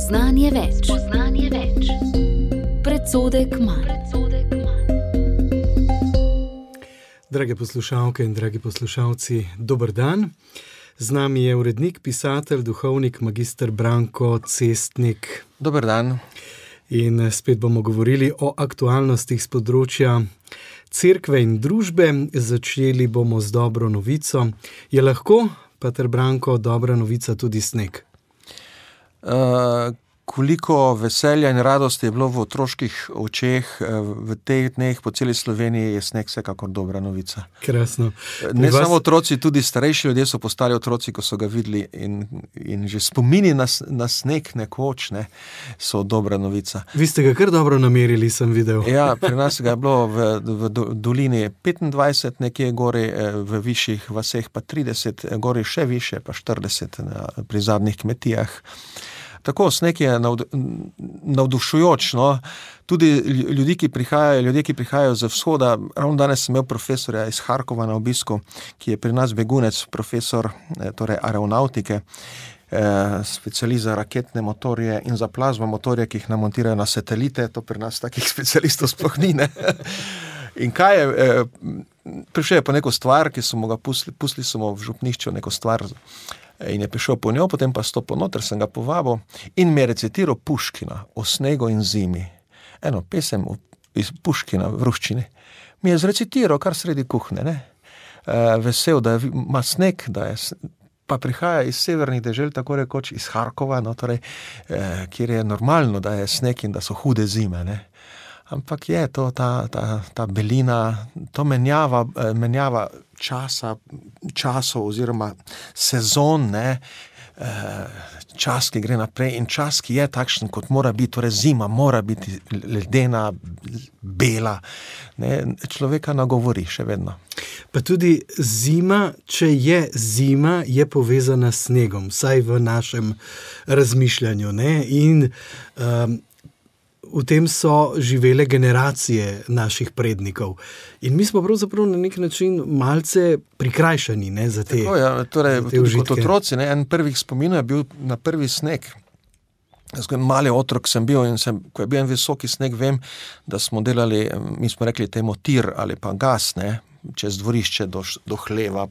Spoznanje več. Spoznanje več. Predsodek manj. Drage poslušalke in dragi poslušalci, dober dan. Z nami je urednik, pisatelj, duhovnik, magistr Branko Cestnik. Dober dan. In spet bomo govorili o aktualnostih z področja cerkve in družbe. Začeli bomo z dobro novico. Je lahko, Pater Branko, dobra novica tudi sneg? Uh, koliko veselja in radosti je bilo v otroških očeh v teh dneh po celi Sloveniji, je sneg vsekakor dobra novica. Krasno. Ne vas... samo otroci, tudi starejši ljudje so postali otroci, ko so ga videli in, in že spomini na, na sneg nekoč ne, so dobra novica. Vi ste ga kar dobro namerili, sem videl. Ja, pri nas ga je bilo v, v dolini 25, nekje gori, v višjih vaseh pa 30, gori še više, pa 40 na, pri zadnjih kmetijah. Tako sneg je navdušujoč. No. Tudi ljudi, ki prihajajo, ljudje, ki prihajajo z vzhoda. Ravno danes sem imel profesorja iz Harkova na obisku, ki je pri nas begunec, profesor eh, torej aeronautike. Eh, specialist za raketne motorje in za plazmo motorje, ki jih namontirajo na satelite, to pri nas takih specialistov sploh ni. In kaj je, eh, prišel je po neko stvar, ki smo ga pustili, pustili smo v župnišču, neko stvar, In je prišel po njo, potem pa stopil noter, sem ga povabil in mi je recitiral Puškina o snegu in zimi. Eno pesem iz Puškina v ruščini. Mi je zrecitiral kar sredi kuhne, ne? E, vesel, da ima sneg, da je. Pa prihaja iz severnih dežel, tako rekoč iz Harkova, no, torej, eh, kjer je normalno, da je sneg in da so hude zime. Ne. Ampak je to ta, ta, ta belina, to menjava, eh, menjava časa, časov oziroma sezon, ne, eh, čas, ki gre naprej in čas, ki je takšen, kot mora biti, torej zima, mora biti ledena, bela. Ne, človeka nagovori še vedno. Pa tudi zima, če je zima, je povezana s snegom, vsaj v našem razmišljanju. Ne? In um, v tem so živele generacije naših prednikov. In mi smo pravzaprav na nek način malce prikrajšani ne, za te ljudi. Ja, torej, kot otroci, ne, en prvih spominov je bil na prvi sneg. Mali otrok sem bil in sem, ko je bil en visoki sneg, vem, da smo delali, mi smo rekli, temu tir ali pa gas, ne, čez dvorišče do, do hleva.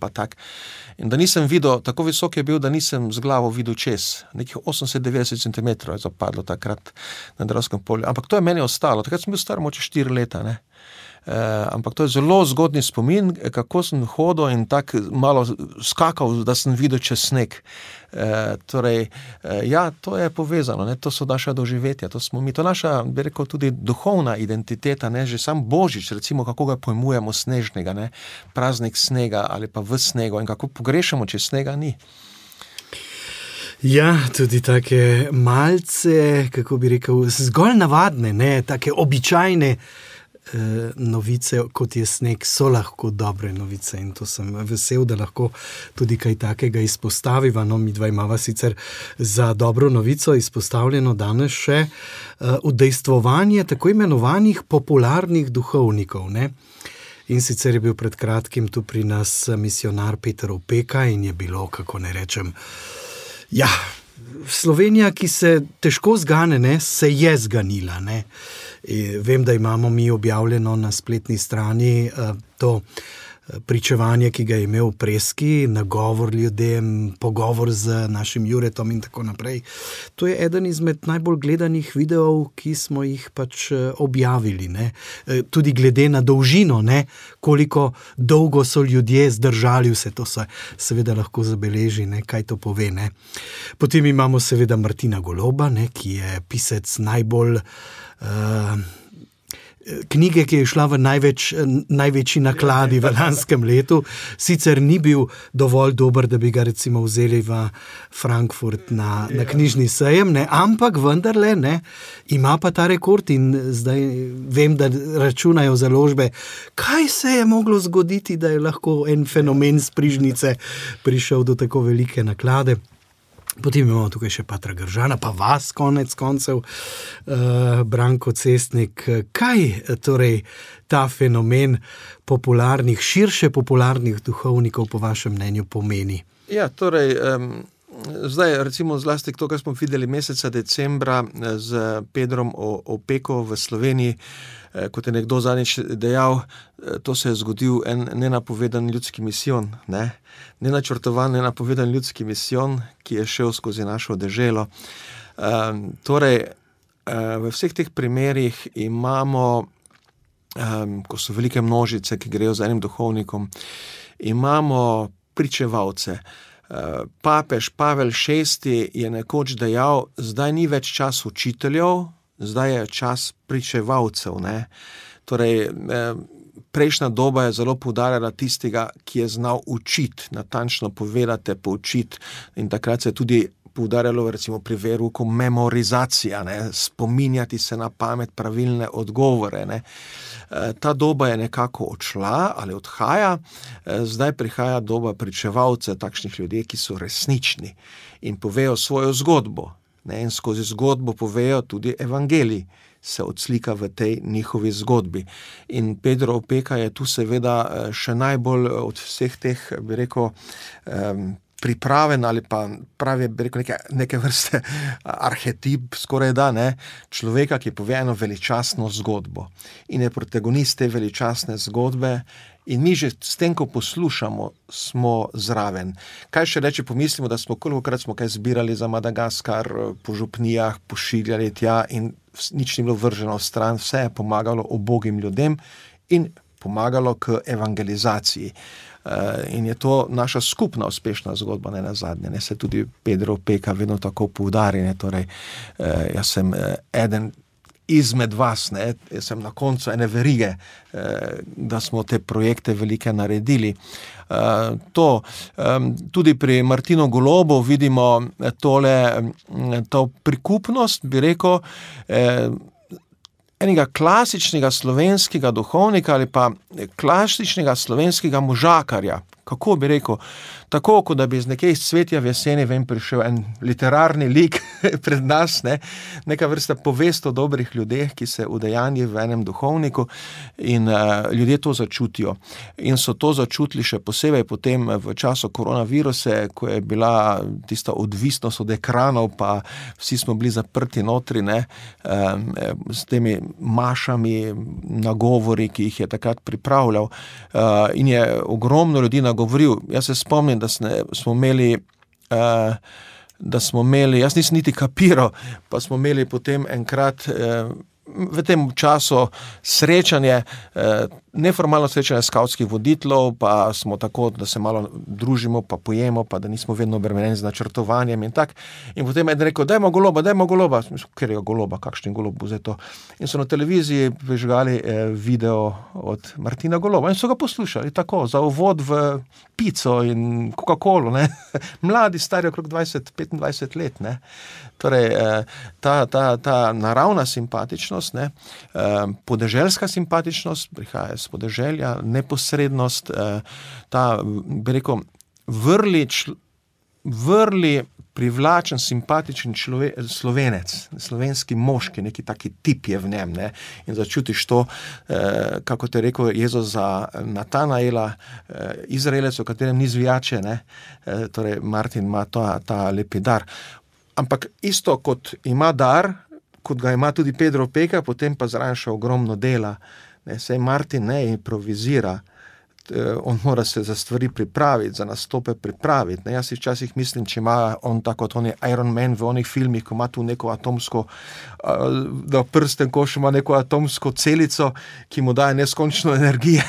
In da nisem videl, tako visok je bil, da nisem z glavo videl čez. Nekih 80-90 cm je zapadlo takrat na Dravskem polju. Ampak to je meni ostalo, takrat sem bil star moče 4 leta. Ne? Eh, ampak to je zelo zgodni spomin, kako sem hodil in tako malo skakal, da sem videl čez sneg. Eh, torej, eh, ja, to je povezano, ne? to so naša doživetja, to smo mi, to je naša, bi rekel, tudi duhovna identiteta, ne? že sam božič, recimo, kako ga pojmujemo snežnega, ne? praznik snega ali pa v snegu in kako pogrešamo, če snega ni. Ja, tudi tako malce, kako bi rekel, zgolj navadne, ne, tako običajne eh, novice, kot je sneg, so lahko dobre novice. In to sem vesel, da lahko tudi kaj takega izpostaviva. No, mi dva imamo sicer za dobro novico izpostavljeno danes še eh, udejstvovanje tako imenovanih popularnih duhovnikov. Ne? In sicer je bil pred kratkim tu pri nas misionar Peter Opeka in je bilo, kako ne rečem, ja. Slovenija, ki se težko zgane, ne, se je zganila. Ne. Vem, da imamo mi objavljeno na spletni strani eh, to eh, pričevanje, ki ga je imel Preski, nagovor ljudem, pogovor z našim Juretom in tako naprej. To je eden izmed najbolj gledanih videov, ki smo jih pač eh, objavili. Ne? Tudi glede na dolžino, ne? koliko dolgo so ljudje zdržali, vse to se seveda lahko zabeleži, ne? kaj to pove. Ne? Potem imamo seveda Martina Goloba, ne? ki je pisec najbolj. Knjige, ki je šla v največ, največji nakladi v lanskem letu, sicer ni bil dovolj dober, da bi ga recimo vzeli v Frankfurt na, na knjižni sejem, ne? ampak vendarle ne, ima pa ta rekord in zdaj vem, da računajo založbe. Kaj se je moglo zgoditi, da je lahko en fenomen sprižnice prišel do tako velike naklade? Potem imamo tukaj še Patra Gržana, pa vas, konec koncev, uh, Branko Cestnik. Kaj torej ta fenomen popularnih, širše popularnih duhovnikov, po vašem mnenju, pomeni? Ja, torej, um, zdaj, recimo, zlasti to, kar smo videli meseca decembra z Pedrom Opeko v Sloveniji. Kot je nekdo zadnjič dejal, to se je zgodil en nenapovedan ljudski misijon, ne? nenačrtovan, nenapovedan ljudski misijon, ki je šel skozi našo deželo. Um, torej, uh, v vseh teh primerih imamo, um, ko so velike množice, ki grejo za enim duhovnikom, imamo pričevalce. Papež Pavel VI je nekoč dejal, zdaj ni več čas učiteljev, zdaj je čas pričevalcev. Ne? Torej, eh, prejšnja doba je zelo poudarjala tistega, ki je znal učiti, natančno povedati, poučiti. In takrat se je tudi poudarjalo, recimo pri veruku, memorizacija, ne? spominjati se na pamet pravilne odgovore. Ne? Eh, ta doba je nekako odšla ali odhaja, eh, zdaj prihaja doba pričevalcev, takšnih ljudi, ki so resnični in povejo svojo zgodbo ne, in skozi zgodbo povejo tudi evangeliji, se odslika v tej njihovi zgodbi. In Pedro Opeka je tu seveda eh, še najbolj od vseh teh, bi rekel, pripraven ali pa pravi, rekel, neke, neke vrste arhetip, skoraj da ne, človeka, ki pove eno veličastno zgodbo in je protagonist te veličastne zgodbe. In mi že s tem, ko poslušamo, smo zraven. Kaj še reče, pomislimo, da smo kolikokrat smo kaj zbirali za Madagaskar, po župnijah, pošiljali tja in nič ni bilo vrženo stran, vse je pomagalo obogim ljudem in pomagalo k evangelizaciji. Eh, in je to naša skupna uspešna zgodba, ne na zadnje. Ne se tudi Pedro Peka vedno tako poudari. Torej, eh, jaz sem eh, eden izmed vas, ne, jaz sem na koncu ene verige, eh, da smo te projekte velike naredili. Eh, to, eh, tudi pri Martinu Golobu vidimo tole, to prikupnost, bi rekel, enega klasičnega slovenskega duhovnika ali pa klasičnega slovenskega možakarja. Kako bi rekel, tako kot da bi iz nekaj cvetja v jeseni vem, prišel en literarni lik pred nas, ne? neka vrsta povest o dobrih ljudeh, ki se udejanji v enem duhovniku in uh, ljudje to začutijo. In so to začutili še posebej potem v času koronavirusa, ko je bila tista odvisnost od ekranov, pa vsi smo bili zaprti notri ne? Um, s temi mašami, nagovori, ki jih je takrat pripravljal. Uh, in je ogromno ljudi nagovoril. Jaz se spomnim, da smo imeli. Uh, Da smo imeli, jaz nisem niti kapiral, pa smo imeli potem enkrat eh, v tem času srečanje, eh, neformalno srečanje skavtskih voditeljev, pa smo tako, da se malo družimo, pa pojemo, pa da nismo vedno obremenjeni z načrtovanjem. In, in potem je rekel, da je goloba, da je goloba, ker je goloba, kakšen golob bo zdaj to. In so na televiziji prižgali eh, video od Martina Goloba in so ga poslušali tako, za uvod v pico in Coca-Colo, mladi, stari okrog 20-25 let. Torej, eh, ta, ta, ta naravna simpatičnost, ne? Eh, podeželska simpatičnost prihaja iz podeželja, neposrednost, eh, ta, bi rekel, vrli, čl, vrli privlačen, simpatičen človek, slovenec, slovenski moški, neki taki tip je v njem. Ne? In začutiš to, eh, kako te je rekel Jezus za Natanaela, eh, Izraelec, o katerem ni zvijače, eh, torej Martin ima ta, ta lepi dar. Ampak isto kot ima dar, kot ga ima tudi Pedro Peka, potem pa zraven še ogromno dela. Ne, sej Martin ne improvizira, on mora se za stvari pripraviti, za nastope pripraviti. Ne. Jaz si včasih mislim, če ima on tako kot oni Iron Man v onih filmih, ko ima tu neko atomsko, eh, da prsten koš ima neko atomsko celico, ki mu daje neskončno energije,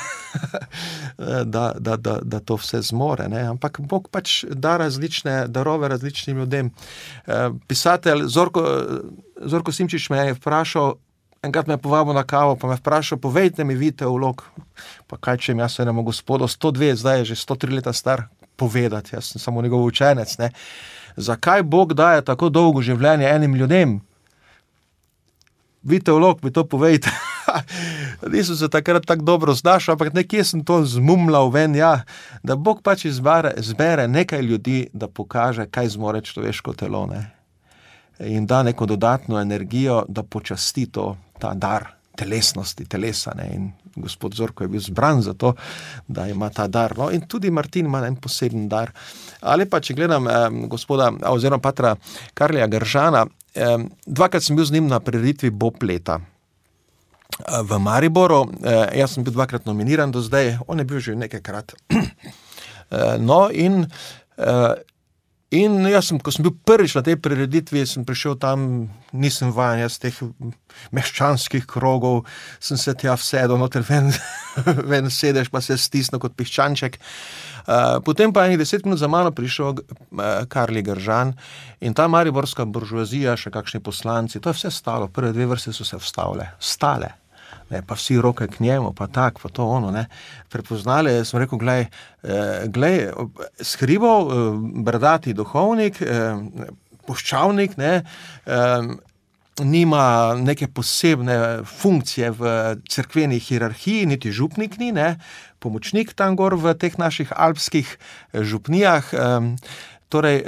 da, da, da, da to vse zmore. Ne. Ampak Bog pač da različne darove različnim ljudem. Eh, pisatelj Zorko, Zorko Simčič me je vprašal, Enkrat me je povabil na kavo, pa me je vprašal, povejte mi, vidite vlog. Pa kaj če jim jaz enemu gospodu, 102, zdaj je že 103 leta star, povedati, jaz sem samo njegov učenec. Ne? Zakaj Bog daje tako dolgo življenje enim ljudem? Vidite vlog, mi to povejte. Nisem se takrat tako dobro znašel, ampak nekje sem to zmumljal ven, ja, da Bog pač izbere, izbere nekaj ljudi, da pokaže, kaj zmore človeško telo. Ne? In da neko dodatno energijo, da počasti to, ta dar, telesnosti, telesa. Ne? In gospod Zorko je bil zbran za to, da ima ta dar. No? In tudi Martin ima en poseben dar. Ali pa če gledam eh, gospoda, oziroma patra Karlija Gržana, eh, dvakrat sem bil z njim na prireditvi Bob leta. V Mariboru, eh, jaz sem bil dvakrat nominiran do zdaj, on je bil že nekajkrat. Eh, no, in eh, In jaz, sem, ko sem bil prvič na tej prireditvi, sem prišel tam, nisem vajen iz teh meščanskih krogov, sem se tja vsedel, noter ven, ven sedeš, pa se stisnil kot piščanček. Uh, potem pa je deset minut za mano prišel uh, Karli Gržan in ta mariborska buržoazija, še kakšni poslanci, to je vse stalo, prve dve vrste so se vstavile, stale ne, pa vsi roke k njemu, pa tako, pa to ono. Ne. Prepoznali smo, rekel, gledaj, eh, gledaj skrival, eh, brdati duhovnik, eh, poščavnik, ne, nima neke posebne funkcije v crkveni hierarhiji, niti župnik ni, ne, pomočnik tam gor v teh naših alpskih župnijah. Torej,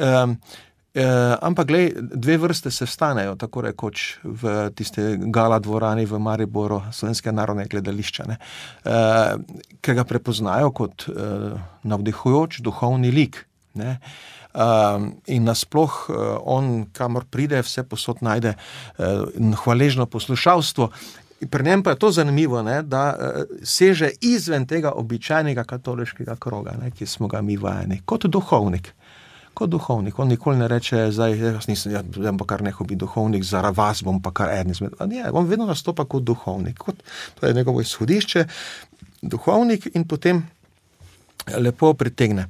Eh, ampak, glej, dve vrste se stanejo, tako rekoč v tiste gala dvorani v Mariboru, slovenske narodne gledališča, ne, eh, ki ga prepoznajo kot eh, navdihujoč duhovni lik. Ne. Uh, in nasplošno, uh, on, kamor pride, vse posod najde uh, hvaležno poslušalstvo. Pri njem pa je to zanimivo, ne, da uh, seže izven tega običajnega katoliškega kroga, ne, ki smo ga mi vajeni, kot duhovnik kot duhovnik. On nikoli ne reče, da jaz nisem, ja, pa kar neho biti duhovnik, zaradi vas bom pa kar en izmed. Ne, on vedno nastopa kot duhovnik, kot, to je njegovo izhodišče, duhovnik in potem lepo pritegne.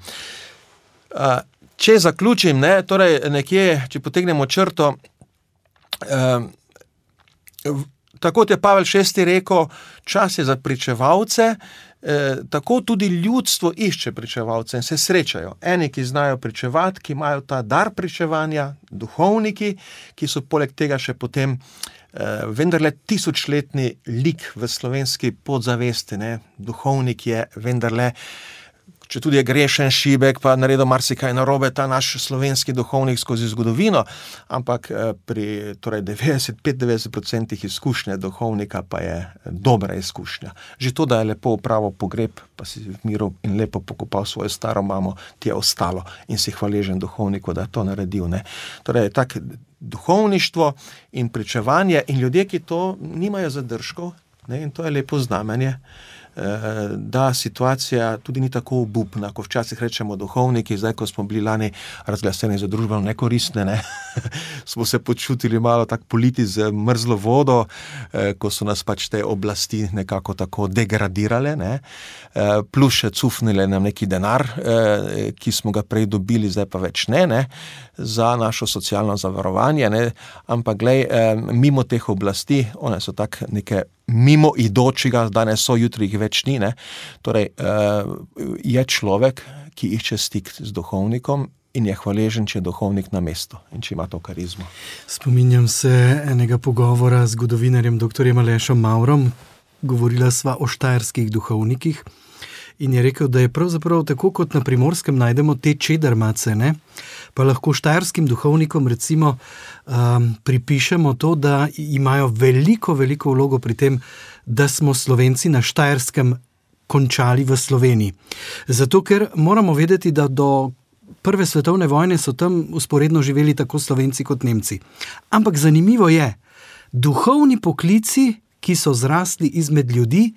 Če zaključim, ne, torej nekje, če potegnemo črto. Tako je Pavel VI rekel, čas je za pričevalce, Eh, tako tudi ljudstvo išče pričevalce in se srečajo. Eni, ki znajo pričevati, ki imajo ta dar pričevanja, duhovniki, ki so poleg tega še potem eh, vendarle tisočletni lik v slovenski podzavesti. Ne? Duhovnik je vendarle če tudi je grešen, šibek, pa naredil marsikaj narobe, ta naš slovenski duhovnik skozi zgodovino, ampak eh, pri torej 95-90% izkušnje duhovnika pa je eh, dobra izkušnja. Že to, da je lepo upravil pogreb, pa si v miru in lepo pokopal svojo staro mamo, ti je ostalo in si hvaležen duhovniku, da je to naredil. Ne. Torej, tak duhovništvo in pričevanje in ljudje, ki to nimajo zadržkov, ne, in to je lepo znamenje. Eh, da situacija tudi ni tako obupna, kot včasih rečemo, duhovniki, zdaj, ko smo bili lani razglaseni za družbeno nekoristne, ne? smo se počutili malo tako politi z mrzlo vodo, eh, ko so nas pač te oblasti nekako tako degradirale, ne? Eh, plus še cufnile nam neki denar, ki smo ga prej dobili, zdaj pa več ne, ne? za našo socialno zavarovanje. Ne? Ampak, glej, mimo teh oblasti, one so tako neke mimo idočega, danes so, jutri jih več ni. Ne? Torej, uh, je človek, ki išče stik z duhovnikom. In je hvaležen, če je duhovnik na mestu in če ima to karizmo. Spominjam se enega pogovora z zgodovinarjem dr. Alešom Maurom, govorila sva o štajerskih duhovnikih. In je rekel, da je pravzaprav tako, kot na primorskem najdemo te čedarmace, ne? pa lahko štajerskim duhovnikom recimo um, pripišemo to, da imajo veliko, veliko vlogo pri tem, da smo Slovenci na štajerskem končali v Sloveniji. Zato, ker moramo vedeti, da do prve svetovne vojne so tam usporedno živeli tako Slovenci kot Nemci. Ampak zanimivo je, duhovni poklici, ki so zrasli izmed ljudi,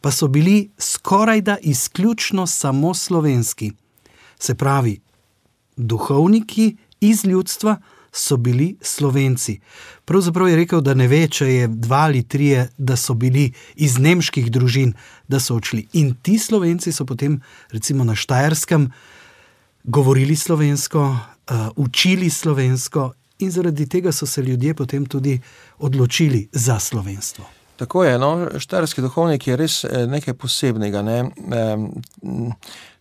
pa so bili skoraj da izključno samo slovenski. Se pravi, duhovniki iz ljudstva so bili slovenci. Pravzaprav je rekel, da ne ve, če je dva ali tri, da so bili iz nemških družin, da so odšli. In ti slovenci so potem, recimo na Štajerskem, govorili slovensko, uh, učili slovensko, in zaradi tega so se ljudje potem tudi odločili za slovenstvo. Tako je, no, štajerski duhovnik je res eh, nekaj posebnega. Ne?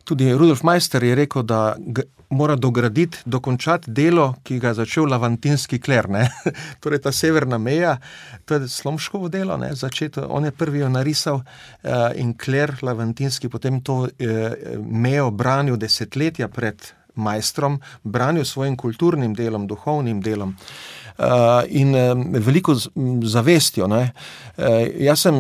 Tudi Rudolf Meister je rekel, da mora dograditi, dokončati delo, ki ga je začel Lavantinski kler. torej, ta severna meja, to je slomškovo delo, začeto, on je prvi jo narisal eh, in kler Lavantinski potem to eh, mejo branil desetletja pred majstrom, branil svojim kulturnim delom, duhovnim delom. In veliko zavestjo. Ne. Jaz sem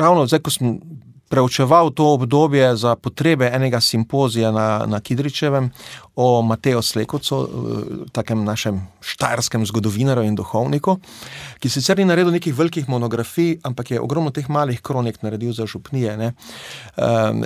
ravno zdaj, ko sem preučeval to obdobje za potrebe enega simpozija na, na Kidričevem o Mateju Slekovcu, eh, takem našem štajerskem zgodovinarju in duhovniku, ki sicer ni naredil nekih velikih monografij, ampak je ogromno teh malih kronik naredil za župnije. Ne.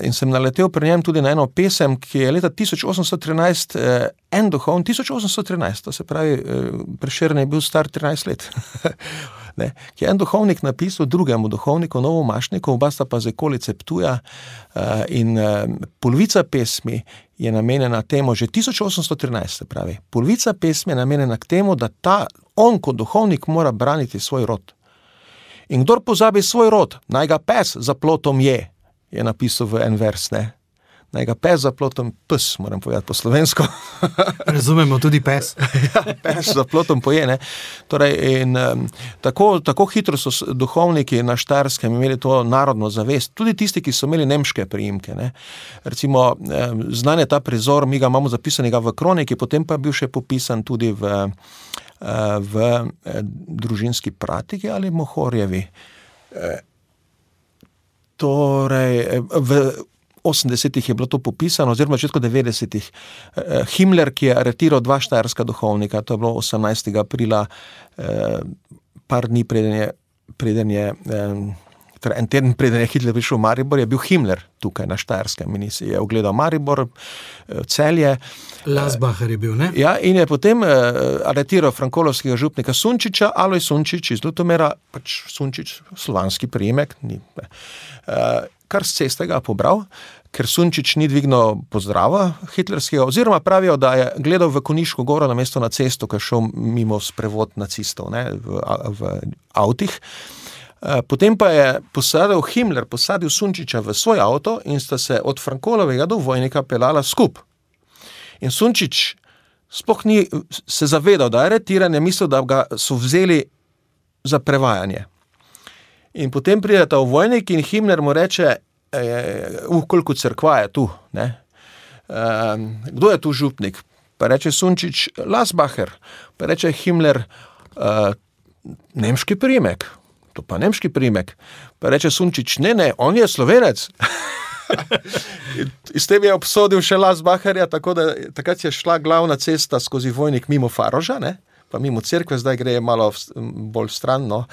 In sem naletel pri njem tudi na eno pesem, ki je leta 1813 eh, en duhovnik, 1813, to se pravi, eh, preširjen je bil star 13 let. ne, ki je en duhovnik napisal drugemu duhovniku, novo mašniku, oba sta pa z okolice Ptuja. Uh, in uh, polovica pesmi je namenjena temu, že 1813, pravi. Polovica pesmi je namenjena k temu, da ta on kot duhovnik mora braniti svoj rod. In kdor pozabi svoj rod, naj ga pes za plotom je, je napisal v en vers. Ne? Naj ga pes za plotom, pes, moram povedati po slovensko. Razumemo tudi pes. ja, pes za plotom pojene. Torej, in, um, tako, tako hitro so duhovniki na Štarskem imeli to narodno zavest, tudi tisti, ki so imeli nemške prijimke. Ne. Recimo, um, znan je ta prizor, mi ga imamo zapisanega v kroniki, potem pa je bil še popisan tudi v, uh, v uh, družinski pratiki ali mohorjevi. Uh, torej, v 80-ih je bilo to popisano, oziroma začetku 90-ih. Eh, Himmler, ki je aretiral dva štajerska duhovnika, to je bilo 18. aprila, eh, par dni preden je. Preden je Torej, en teden preden je Hitler prišel v Maribor, je bil Himmler tukaj na Štajerskem in si je ogledal Maribor, eh, celje. Lasbacher je bil, ne? Ja, in je potem aretiral frankolovskega župnika Sunčiča, Aloj Sunčič iz Lutomera, pač Sunčič, slovanski prijemek. Ni, kar z ceste ga pobral, ker Sunčič ni dvignil pozdrava hitlerskega, oziroma pravijo, da je gledal v Koniško goro na mesto na cesto, ki je šel mimo sprevod nacistov ne, v, v avtih. Eh, potem pa je posadil Himmler, posadil Sunčiča v svoj avto in sta se od Frankolovega do vojnika pelala skupaj. In Sunčič sploh ni se zavedal, da je retiran, je mislil, da ga so vzeli za prevajanje. In potem pride ta vojnik in Himmler mu reče: Uh, koliko crkva je tu? Uh, kdo je tu župnik? Pa reče Sunčič, Lasbacher, pa reče Himmler, uh, nemški primek. To pa nemški primek. Pa reče Sunčič, ne, ne, on je slovenec. Iz tega je obsodil še Lasbacherja, tako da takrat je šla glavna cesta skozi vojnik mimo Faroža. Ne? Pa mimo cerkve, zdaj gre malo bolj stran, no,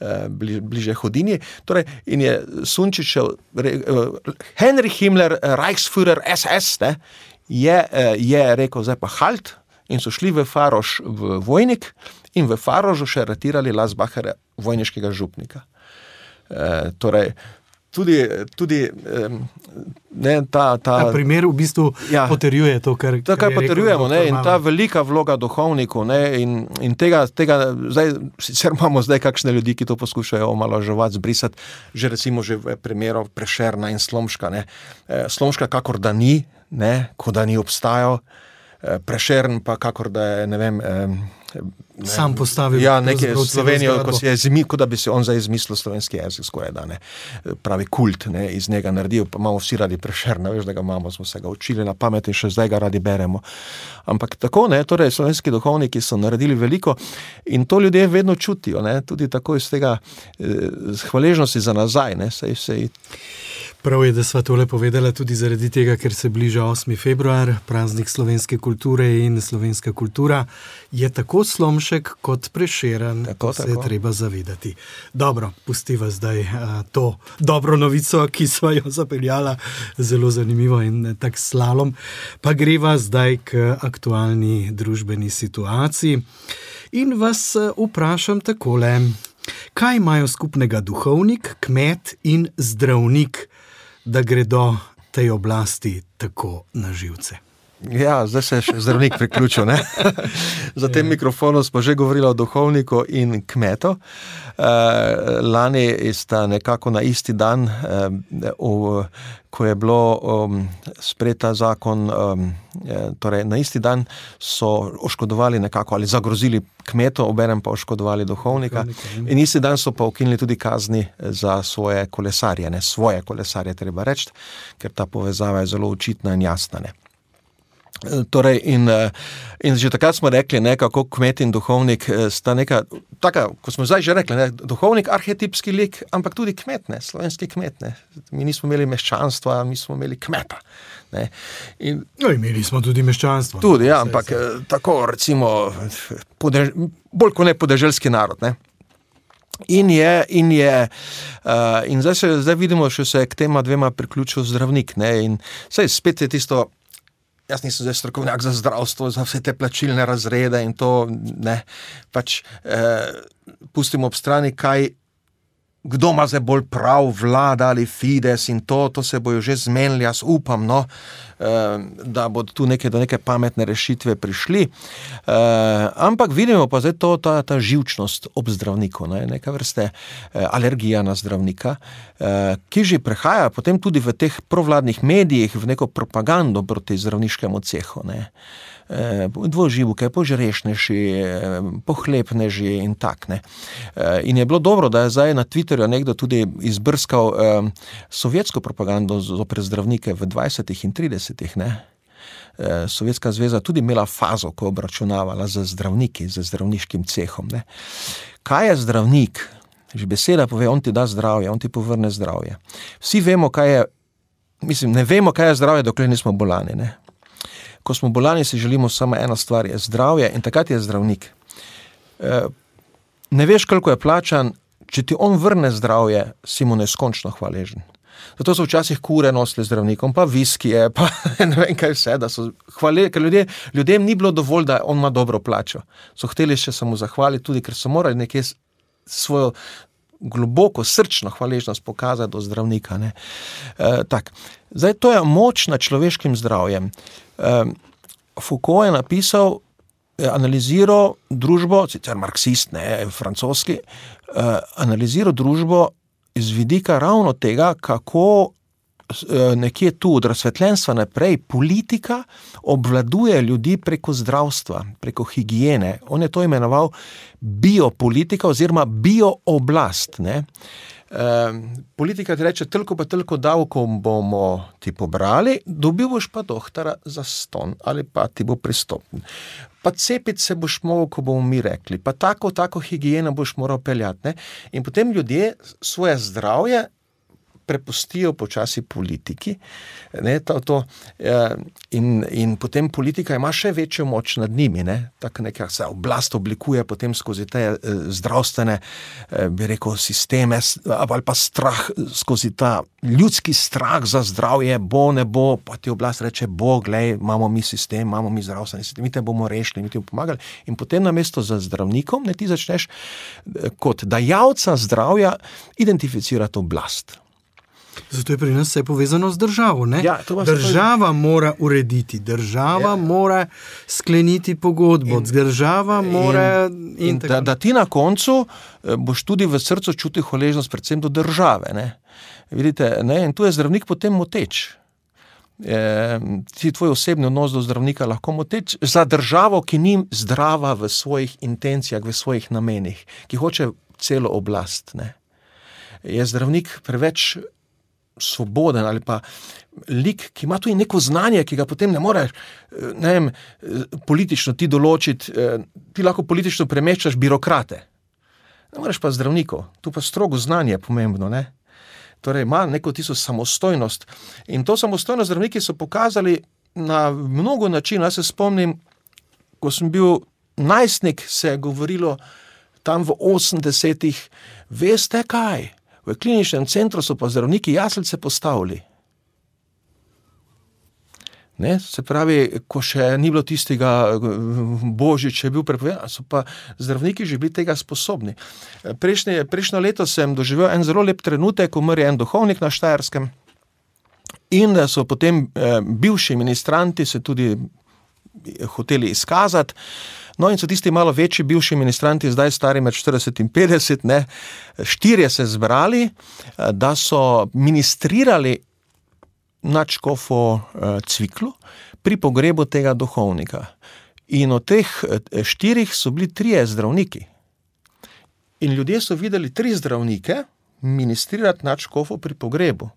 eh, bliže hodini. Torej, in je Sunčič, eh, Henry Himmler, eh, Reichsführer SS, ne, je, je rekel, zdaj pa halt. In so šli v Faroš, v vojnik, in v Farožu še ratirali Lasbacherja, vojniškega župnika. E, torej, tudi, tudi ne, ta, ta, ta primer v bistvu ja, potrjuje to, kar, to, kar, kar potrjujemo. Ne, in ta velika vloga duhovnikov. In, in tega, tega zdaj, sicer imamo zdaj kakšne ljudi, ki to poskušajo omaloževati, zbrisati, že recimo že v primeru Prešerna in Slomška. Ne. E, Slomška, kakor da ni, ne, kot da ni obstajal, e, Prešern pa kakor da je ne vem. Ne, Sam postavil ja, nekaj Slovenijo, ko je izmislil, kot da bi se on zdaj izmislil slovenski jezik, skoraj da ne. Pravi kult, ne, iz njega naredil, pa imamo vsi radi prešerno, veš, da ga imamo, smo se ga učili na pamet in še zdaj ga radi beremo. Ampak tako, ne, torej slovenski duhovniki so naredili veliko in to ljudje vedno čutijo, ne, tudi tako iz tega eh, hvaležnosti za nazaj, ne, sej, sej. Prav je, da smo tole povedali tudi zaradi tega, ker se bliža 8. februar, praznik slovenske kulture in slovenska kultura je tako slomšek kot preširen, tako se je treba zavedati. Dobro, pustiva zdaj uh, to dobro novico, ki smo jo zapeljali, zelo zanimivo in tak slalom. Pa greva zdaj k aktualni družbeni situaciji in vas vprašam takole. Kaj imajo skupnega duhovnik, kmet in zdravnik? da gredo tej oblasti tako na živce. Ja, zdaj se je še zdravnik priključil. Za tem mikrofonom smo že govorili o duhovniku in kmetu. Eh, lani sta nekako na isti dan, eh, ko je bilo um, sprejeta zakon, um, torej na isti dan so oškodovali nekako ali zagrozili kmeto, obenem pa oškodovali duhovnika. In isti dan so pa ukinili tudi kazni za svoje kolesarje, ne svoje kolesarje, treba reči, ker ta povezava je zelo očitna in jasna. Ne. Torej, in, in že takrat smo rekli, ne, kako kmet in duhovnik sta neka, taka, kot smo zdaj že rekli, ne, duhovnik, arhetipski lik, ampak tudi kmet, ne, slovenski kmet. Ne. Mi nismo imeli meščanstva, mi smo imeli kmeta. In, no, imeli smo tudi meščanstvo. Tudi, ja, ampak se. tako, recimo, podež, bolj kot ne podeželski narod. Ne. In, je, in, je, uh, in zdaj, se, zdaj vidimo, da se je k tema dvema priključil zdravnik. Ne, in sej, spet je tisto. Jaz nisem zdaj strokovnjak za zdravstvo, za vse te plačilne razrede in to ne. Pač, eh, pustimo ob strani, kaj, kdo ima zdaj bolj prav, vlada ali Fides in to, to se bojo že zmenili, jaz upam, no, eh, da bodo tu neke, do neke pametne rešitve prišli. Eh, ampak vidimo pa zdaj to, ta, ta živčnost ob zdravniku, ne, neka vrste eh, alergija na zdravnika, ki že prehaja potem tudi v teh provladnih medijih v neko propagando proti zdravniškemu cehu. Ne. Eh, dvoživke, požrešneži, eh, pohlepneži in tak. Ne. Eh, in je bilo dobro, da je zdaj na Twitterju nekdo tudi izbrskal sovjetsko propagando zoper zdravnike v 20. in 30. Ne. Sovjetska zveza tudi imela fazo, ko je obračunavala z zdravniki, z zdravniškim cehom. Ne. Kaj je zdravnik? Že beseda pove, on ti da zdravje, on ti povrne zdravje. Vsi vemo, kaj je, mislim, ne vemo, kaj je zdravje, dokler nismo bolani. Ne ko smo bolani, si želimo samo eno stvar, je zdravje in takrat je zdravnik. E, ne veš, koliko je plačan, če ti on vrne zdravje, si mu neskončno hvaležen. Zato so včasih kure nosili zdravnikom, pa viskije, pa ne vem kaj vse, da so hvaležni, ker ljudje, ljudem ni bilo dovolj, da on ima dobro plačo. So hteli še samo zahvaliti, tudi ker so morali nekje svojo globoko srčno hvaležnost pokazati do zdravnika. E, Zdaj, to je moč nad človeškim zdravjem. E, Foucault je napisal, je analiziral družbo, sicer marksist, ne francoski, e, analiziral družbo iz vidika ravno tega, kako Eh, nekje tu, od razsvetljenstva naprej, politika obvladuje ljudi preko zdravstva, preko higiene. On je to imenoval biopolitika oziroma biooblast. E, politika ti reče: toliko pa toliko davkov bomo ti pobrali, dobil boš pa doktora za ston ali pa ti bo pristopen. Pa cepiti se boš mogel, ko bomo mi rekli, pa tako, tako higieno boš moral peljati. Ne? In potem ljudje svoje zdravje prepustijo počasi politiki. Ne, to, to, ja, in, in potem politika ima še večjo moč nad njimi. Ne, nekaj, se oblast oblikuje potem skozi te eh, zdravstvene, eh, bi rekel, sisteme, ali pa strah skozi ta ljudski strah za zdravje, bo ne bo, pa ti oblast reče: Bo, gledaj, imamo mi sistem, imamo mi zdravstveni sistem, mi te bomo rešili, mi ti bomo pomagali. In potem na mesto za zdravnikom, ne ti začneš eh, kot dajalca zdravja identificirati oblast. Zato je pri nas vse povezano z državo. Ja, država to... mora urediti, država ja. mora skleniti pogodbo, in, država mora. In, in da, da ti na koncu eh, boš tudi v srcu čutil hvaležnost, predvsem do države. Ne? Vidite, ne? In tu je zdravnik potem moteč. E, ti tvoj osebni odnos do zdravnika lahko moteč za državo, ki ni zdrava v svojih intencijah, v svojih namenih, ki hoče celo oblast. Ne? Je zdravnik preveč svoboden ali pa lik, ki ima tudi neko znanje, ki ga potem ne moreš ne vem, politično ti določiti, ti lahko politično premeščaš birokrate. Ne moreš pa zdravnikov, tu pa strogo znanje je pomembno. Ne? Torej, ima neko tisto samostojnost. In to samostojnost zdravniki so pokazali na mnogo načinov. Jaz se spomnim, ko sem bil najstnik, se je govorilo tam v 80-ih, veste kaj? V kliničnem centru so pa zdravniki jaslice postavili. Ne, se pravi, ko še ni bilo tistega božiča, je bil prepovedan, so pa zdravniki že bili tega sposobni. Prejšnje, prejšnjo leto sem doživel en zelo lep trenutek, ko umrl en duhovnik na Štajerskem in da so potem eh, bivši ministranti se tudi hoteli izkazati. No, in so tisti malo večji, bivši ministranti, zdaj stari med 40 in 50, ne, štirje se zbrali, eh, da so ministrirali na Čkofo eh, Cviklu pri pogrebu tega duhovnika. In od teh eh, štirih so bili trije zdravniki. In ljudje so videli tri zdravnike ministrirati na Čkofo pri pogrebu.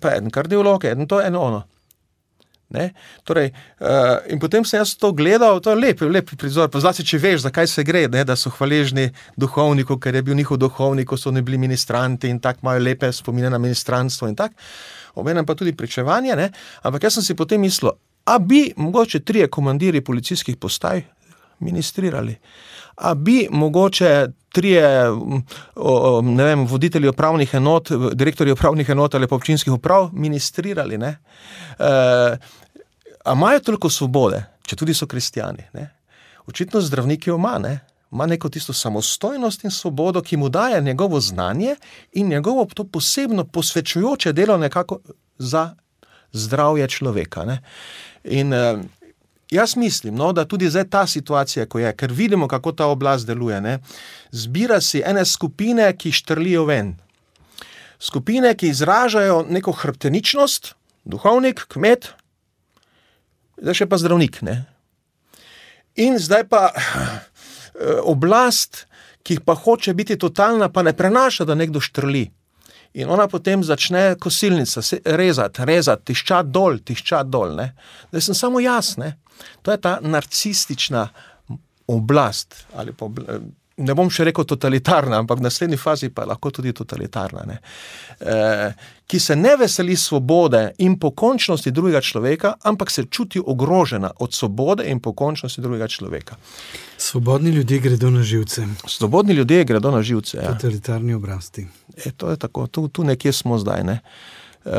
Pa en kardiolog, en to, eno ono. Ne? Torej, uh, in potem sem jaz to gledal, to je lep, lep prizor. Zlasti, če veš, zakaj se gre, ne? da so hvaležni duhovniku, ker je bil njihov duhovnik, ko so ne bili ministranti in tako imajo lepe spomine na ministranstvo in tako. Obenem pa tudi pričevanje. Ne? Ampak jaz sem si potem mislil, a bi mogoče trije komandiri policijskih postaj ministrirali. A bi mogoče trije ne vem, voditelji upravnih enot, direktorji upravnih enot ali pa občinskih uprav ministrirali. E, a imajo toliko svobode, če tudi so kristijani? Ne? Očitno zdravnik jo ima, ne? ima neko tisto samostojnost in svobodo, ki mu daje njegovo znanje in njegovo to posebno posvečujoče delo nekako za zdravje človeka. Ne? In uh, jaz mislim, no, da tudi zdaj ta situacija, ko je, ker vidimo, kako ta oblast deluje, ne? zbira si ene skupine, ki štrlijo ven. Skupine, ki izražajo neko hrbteničnost, duhovnik, kmet, zdaj še pa zdravnik. Ne? In zdaj pa eh, oblast, ki pa hoče biti totalna, pa ne prenaša, da nekdo štrli. In ona potem začne kosilnica rezati, rezati, tiščati dol, tiščati dol. Ne? Da sem samo jaz, ne? to je ta narcistična oblast ali pa ne bom še rekel totalitarna, ampak v naslednji fazi pa lahko tudi totalitarna, e, ki se ne veseli svobode in pokončnosti drugega človeka, ampak se čuti ogrožena od svobode in pokončnosti drugega človeka. Svobodni ljudje gredo na živce. Svobodni ljudje gredo na živce. Ja. Totalitarni oblasti. E, to je tako, tu, tu nekje smo zdaj. Ne? E,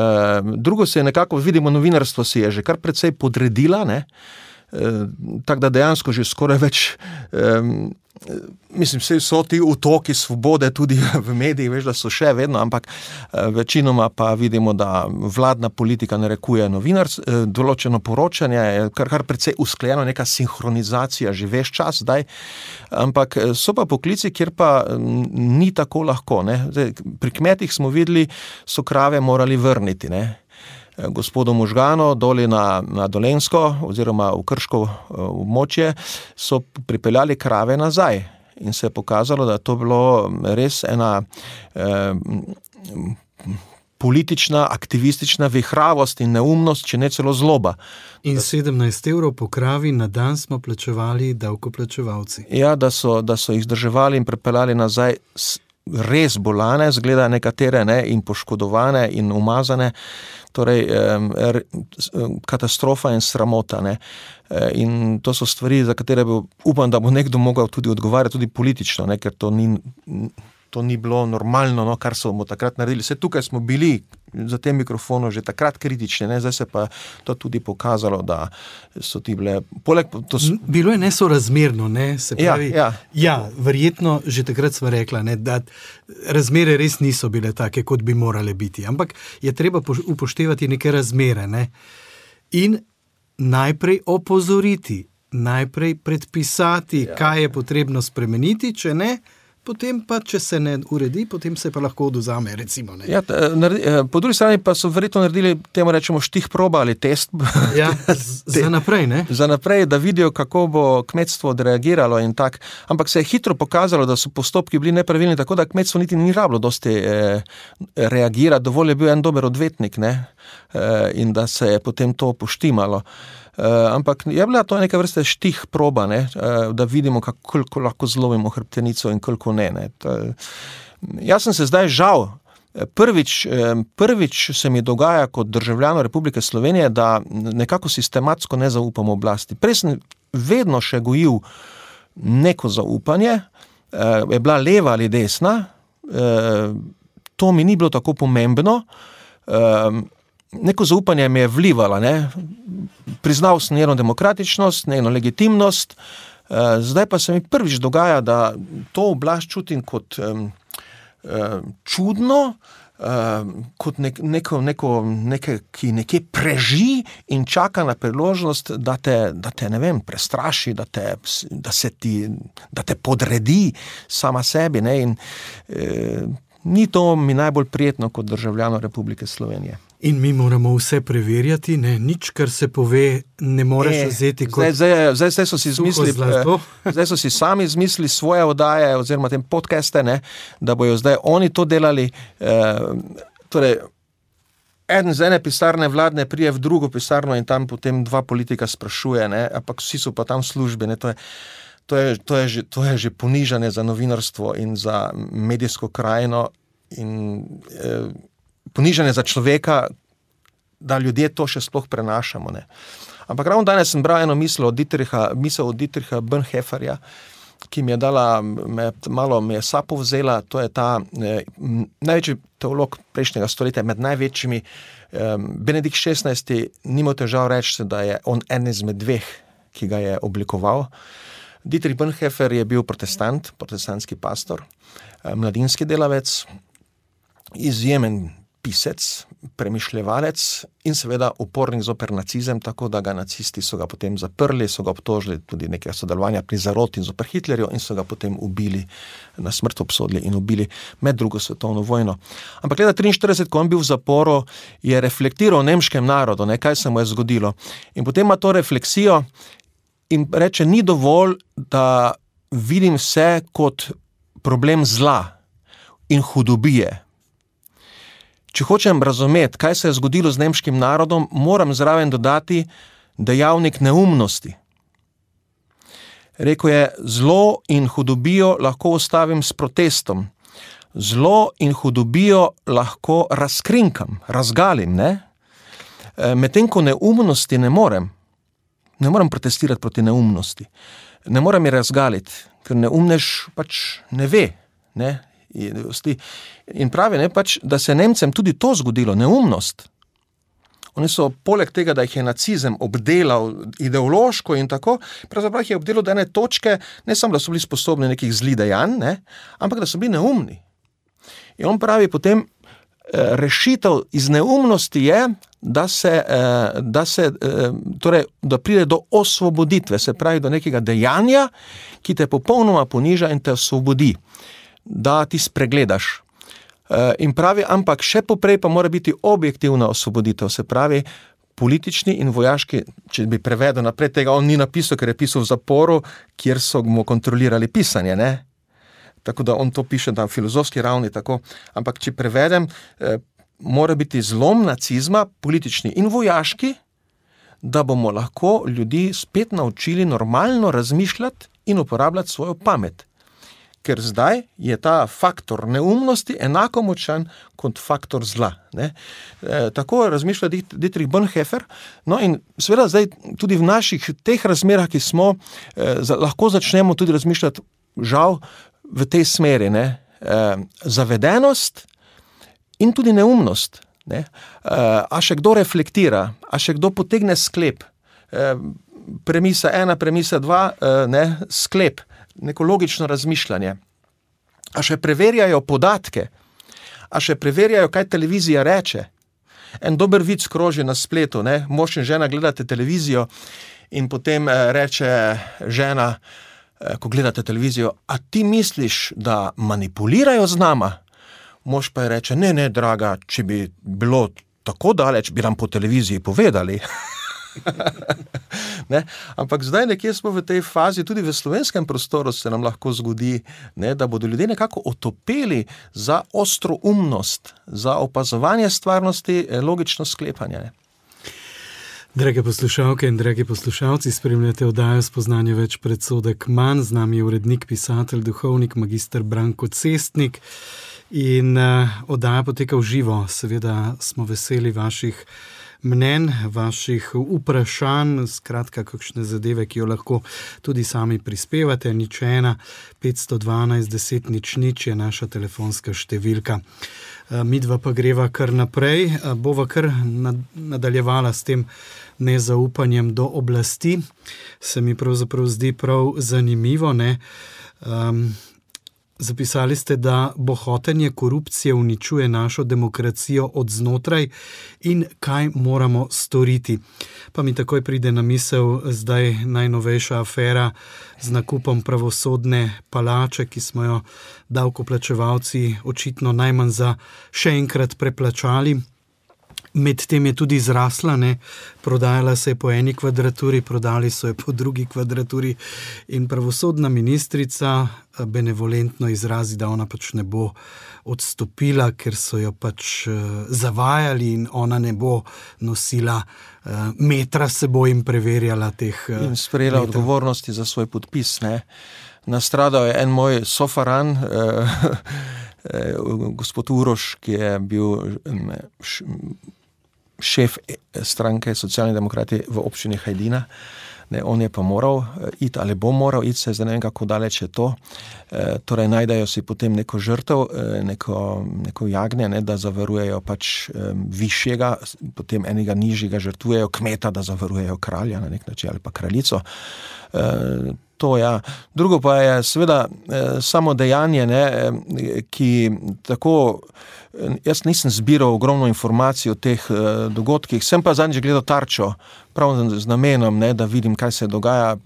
drugo se je nekako, vidimo, novinarstvo si je že kar precej podredila. E, tako da dejansko že skoraj več. E, Mislim, vse so ti utoki svobode, tudi v medijih, veš, da so še vedno, ampak eh, večinoma pa vidimo, da vladna politika narekuje novinarstvo, eh, določeno poročanje, kar, kar precej usklajeno, neka sinhronizacija, že veš čas zdaj. Ampak eh, so pa poklici, kjer pa ni tako lahko. Zdaj, pri kmetih smo videli, so krave morali vrniti. Ne? Gospodu Možgano, doli na, na Dolensko, oziroma v Krško območje, so pripeljali krave nazaj. In se je pokazalo, da je to bilo res ena eh, politična, aktivistična vihravost in neumnost, če ne celo zloba. In 17 evrov po kravi na dan smo plačevali, davkoplačevalci. Ja, da so, da so jih zdrževali in pripeljali nazaj. Res bolane, zgleda nekatere ne, in poškodovane in umazane, torej katastrofa in sramota. Ne. E, in to so stvari, za katere bo, upam, da bo nekdo mogel tudi odgovarjati, tudi politično, ne, ker to ni, to ni bilo normalno, no, kar so bomo takrat naredili. Vse tukaj smo bili za tem mikrofonom že takrat kritični, ne, zdaj se pa to tudi pokazalo, da so ti bile. Poleg, to. Bilo je nesorazmerno, ne, se ja, pravi. Ja, ja. ja verjetno že takrat smo rekli, da razmere res niso bile take, kot bi morale biti. Ampak je treba upoštevati neke razmere ne, in najprej opozoriti. Najprej predpisati, ja. kaj je potrebno spremeniti, če ne, potem pa, če se ne uredi, potem se pa lahko oduzame. Recimo, ja, naredi, eh, po drugi strani pa so verjetno naredili temu rečemo štih proba ali test. Ja, za naprej, ne? Za naprej, da vidijo, kako bo kmetstvo odreagiralo in tako. Ampak se je hitro pokazalo, da so postopki bili nepravilni, tako da kmetstvo niti ni rabilo dosti eh, reagirati, dovolj je bil en dober odvetnik ne? eh, in da se je potem to poštimalo. Uh, ampak je bila to neka vrsta štih proba, ne, uh, da vidimo, kako lahko zlomimo hrbtenico in koliko ne. ne. To, jaz sem se zdaj žal. Prvič, prvič se mi dogaja kot državljanu Republike Slovenije, da nekako sistematsko ne zaupam oblasti. Prej sem vedno še gojil neko zaupanje, je bila leva ali desna, to mi ni bilo tako pomembno neko zaupanje mi je vlivala, ne? priznal sem njeno demokratičnost, njeno legitimnost, eh, zdaj pa se mi prvič dogaja, da to oblast čutim kot um, um, čudno. Um, kot nek, neko, neko, nekaj, ki nekje preži in čaka na priložnost, da te, da te vem, prestraši, da te, da, ti, da te podredi sama sebi. In, e, ni to mi najbolj prijetno kot državljano Republike Slovenije. In mi moramo vse preverjati, ne? nič, kar se pove, ne moreš e, vzeti kot zdaj, zdaj, zdaj, zdaj, so izmislili, eh, zdaj so si sami izmislili svoje oddaje, oziroma te podcaste, ne? da bodo zdaj oni to delali. Eh, torej, en z ene pisarne vladne prije v drugo pisarno in tam potem dva politika sprašuje, ne? ampak vsi so pa tam službe. To je, to, je, to, je že, to je že ponižanje za novinarstvo in za medijsko krajino in eh, ponižanje za človeka, da ljudje to še sploh prenašamo. Ne? Ampak ravno danes sem bral eno misel od Dietricha, misel od Dietricha Brnheferja, ki mi je dala, me, malo mi je sapo vzela. To je ta eh, največji teolog prejšnjega stoletja, med največjimi. Eh, Benedikt XVI. nima težav reči, da je on en izmed dveh, ki ga je oblikoval. Dietrich Brnhefer je bil protestant, protestantski pastor, eh, mladinski delavec, izjemen pisec, premišljevalec in seveda upornik zoper nacizem, tako da ga nacisti so ga potem zaprli, so ga obtožili tudi nekaj sodelovanja pri zaroti in zoper Hitlerju in so ga potem ubili, na smrt obsodili in ubili med drugo svetovno vojno. Ampak leta 1943, ko je bil v zaporu, je reflektiral o nemškem narodu, ne, kaj se mu je zgodilo. In potem ima to refleksijo in reče, ni dovolj, da vidim vse kot problem zla in hudobije. Če hočem razumeti, kaj se je zgodilo z nemškim narodom, moram zraven dodati dejavnik neumnosti. Rekl je: Zlo in hudobijo lahko ustavim s protestom, zlo in hudobijo lahko razkrinkam, razgalim. E, medtem ko neumnosti ne morem, ne morem protestirati proti neumnosti, ne morem je razgaliti, ker neumnež pač ne ve. Ne? In pravi, ne, pač, da se je Nemcem tudi to zgodilo, neumnost. Oni so, poleg tega, da jih je nacizem obdelal ideološko in tako, pravzaprav jih je obdelal do ene točke, ne samo, da so bili sposobni nekih zlih dejanj, ne, ampak da so bili neumni. In on pravi, potem eh, rešitev iz neumnosti je, da, se, eh, da, se, eh, torej, da pride do osvoboditve, se pravi do nekega dejanja, ki te popolnoma poniža in te osvobodi da ti spregledaš. Eh, in pravi, ampak še poprej pa mora biti objektivna osvoboditev, se pravi, politični in vojaški, če bi prevedel naprej, tega on ni napisal, ker je pisal v zaporu, kjer so mu kontrolirali pisanje. Ne? Tako da on to piše na filozofski ravni. Tako. Ampak če prevedem, eh, mora biti zlom nacizma, politični in vojaški, da bomo lahko ljudi spet naučili normalno razmišljati in uporabljati svojo pamet ker zdaj je ta faktor neumnosti enako močan kot faktor zla. E, tako razmišlja Dietrich Bonhoeffer. No, in seveda zdaj tudi v naših teh razmerah, ki smo, e, za, lahko začnemo tudi razmišljati, žal, v tej smeri. E, zavedenost in tudi neumnost. Ne? E, a še kdo reflektira, a še kdo potegne sklep. E, premisa ena, premisa dva, e, ne, sklep neko logično razmišljanje. A še preverjajo podatke, a še preverjajo, kaj televizija reče. En dober vid skroži na spletu, ne? mož in žena gledate televizijo in potem eh, reče žena, eh, ko gledate televizijo, a ti misliš, da manipulirajo z nama? Mož pa je reče, ne, ne, draga, če bi bilo tako daleč, bi nam po televiziji povedali. Ampak zdaj nekje smo v tej fazi, tudi v slovenskem prostoru se nam lahko zgodi, ne, da bodo ljudje nekako otopeli za ostro umnost, za opazovanje stvarnosti, eh, logično sklepanje. Ne. Drage poslušalke in dragi poslušalci, spremljate oddajo spoznanje več predsodek manj, z nami je urednik, pisatelj, duhovnik, magistr Branko Cestnik. In uh, oddaja poteka v živo, seveda smo veseli vaših mnen, vaših vprašanj, skratka, kakšne zadeve, ki jo lahko tudi sami prispevate. Nič ena, 512, 10, nič nič je naša telefonska številka. Eh, Mi dva pa greva kar naprej, eh, bova kar nadaljevala s tem nezaupanjem do oblasti. Se mi pravzaprav zdi prav zanimivo. Um, Zapisali ste, da bohotenje korupcije uničuje našo demokracijo od znotraj in kaj moramo storiti. Pa mi takoj pride na misel zdaj najnovejša afera z nakupom pravosodne palače, ki smo jo davkoplačevalci očitno najmanj za še enkrat preplačali. Medtem je tudi zrasla, ne? prodajala se je po eni kvadraturi, prodali so jo po drugi kvadraturi. In pravosodna ministrica eh, benevolentno izrazi, da ona pač ne bo odstopila, ker so jo pač uh, zavajali in ona ne bo nosila uh, metra s seboj in preverjala teh. In sprejela metra. odgovornosti za svoj podpis. Ne? Nastradal je en moj sofaran. Uh, Gospod Uroš, ki je bil šef stranke Socialni demokrati v občini Hajdina. Ne, on je pa moral eh, iti ali bo moral iti, se zdaj ne vem, kako daleč je to. E, torej, najdejo si potem neko žrtev, e, neko, neko jagnje, ne, da zavarujejo pač e, višjega, potem enega nižjega žrtvujejo kmeta, da zavarujejo kralja na nek način ali pa kraljico. E, to ja. Drugo pa je seveda e, samo dejanje, ne, e, ki tako. Jaz nisem zbiral ogromno informacij o teh dogodkih, sem pa zadnjič gledal tarčo, prav z namenom, ne, da vidim, kaj se dogaja.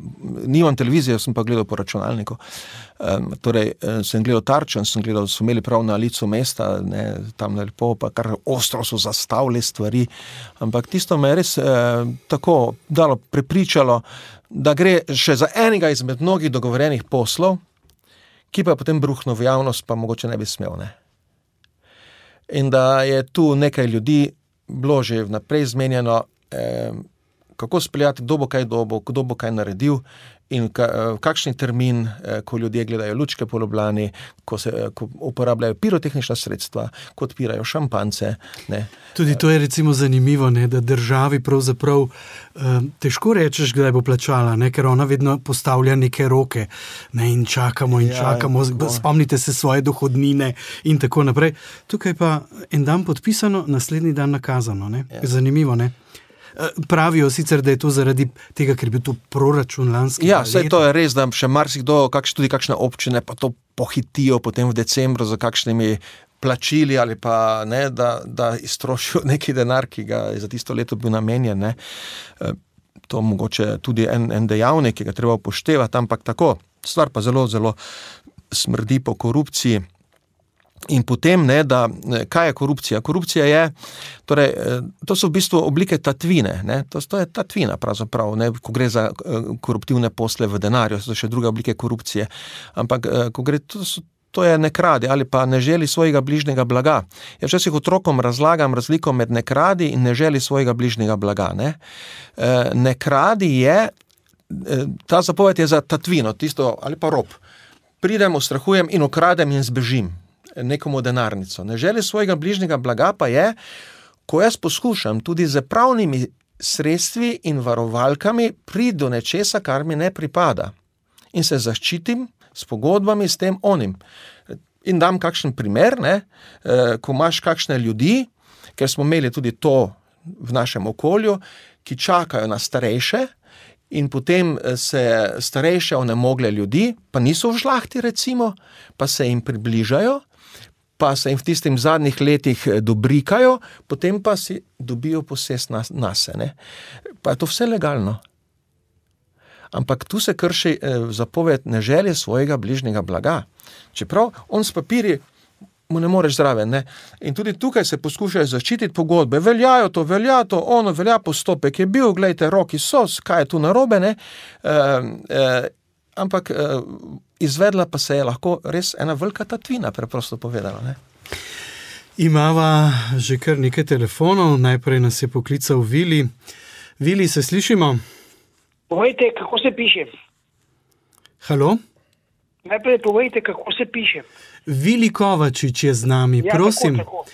Nimam televizije, sem pa gledal po računalniku. Torej, sem gledal tarčo in sem gledal, da so imeli prav na licu mesta, ne, tam lepo, pa kar ostro so zastavili stvari. Ampak tisto me je res uh, tako dalo prepričalo, da gre še za enega izmed mnogih dogovorjenih poslov, ki pa je potem bruhnil v javnost, pa mogoče ne bi smel. Ne in da je tu nekaj ljudi bilo že vnaprej zmenjeno, eh, kako speljati, kdo bo kaj dobo, kdo bo kaj naredil. In ka, eh, kakšni termin, eh, ko ljudje gledajo lučke po Ljubljani, ko, se, eh, ko uporabljajo pirotehnična sredstva, ko odpirajo šampance. Ne. Tudi to je recimo zanimivo, ne, da državi pravzaprav težko rečeš, kdaj bo plačala, ne, ker ona vedno postavlja neke roke ne, in čakamo in ja, čakamo, in spomnite se svoje dohodnine in tako naprej. Tukaj pa en dan podpisano, naslednji dan nakazano. Ja. Zanimivo. Ne. Eh, pravijo sicer, da je to zaradi tega, ker je bil to proračun lanskega leta. Ja, to je res, da še marsikdo, kakš, tudi kakšne občine, pa to pohitijo potem v decembru za kakšnimi. Plačili ali pa ne, da, da iztrošijo neki denar, ki ga je za tisto leto bil namenjen. Ne. Eh, to je mogoče tudi en, en dejavnik, ki ga treba upoštevati, ampak tako, stvar pa zelo, zelo smrdi po korupciji. In potem, ne, da, kaj je korupcija? Korupcija je, torej, eh, to so v bistvu oblike tatvine. To, to je tatvina, pravzaprav, ne, ko gre za eh, koruptivne posle v denarju, so še druge oblike korupcije. Ampak, eh, ko gre to. To je ne kradi ali pa ne želi svojega bližnjega blaga. Jaz včasih otrokom razlagam razliko med ne kradi in ne želi svojega bližnjega blaga. Ne, ne kradi je, ta zapoved je za tatvino, tisto ali pa rob. Pridem, ustrahujem in ukradem in zbežim nekomu denarnico. Ne želi svojega bližnjega blaga pa je, ko jaz poskušam tudi z pravnimi sredstvi in varovalkami priti do nečesa, kar mi ne pripada. In se zaščitim s pogodbami s tem onim. In dam kakšen primer, ne, eh, ko imaš kakšne ljudi, ker smo imeli tudi to v našem okolju, ki čakajo na starejše. In potem eh, se starejše onemogle ljudi, pa niso v žlahti, recimo, pa se jim približajo pa se jim v tistih zadnjih letih eh, dobrikajo, potem pa si dobijo posest na, na sebe. Pa je to vse legalno. Ampak tu se krši eh, zapoved ne želje svojega bližnjega blaga. Čeprav on s papirji mu ne moreš zraven. Ne? In tudi tukaj se poskušajo zaščititi pogodbe. Veljajo to, velja to, ono, velja postopek je bil, gledajte, roki so, kaj je tu narobe. E, e, ampak. E, izvedla pa se je lahko res ena velika tatvina, preprosto povedano. Ne? Imava že kar nekaj telefonov, najprej nas je poklical Vili. Vili, se slišimo? Povejte, kako se piše. Halo? Najprej povejte, kako se piše. Vili Kovačič je z nami, ja, prosim. Tako, tako.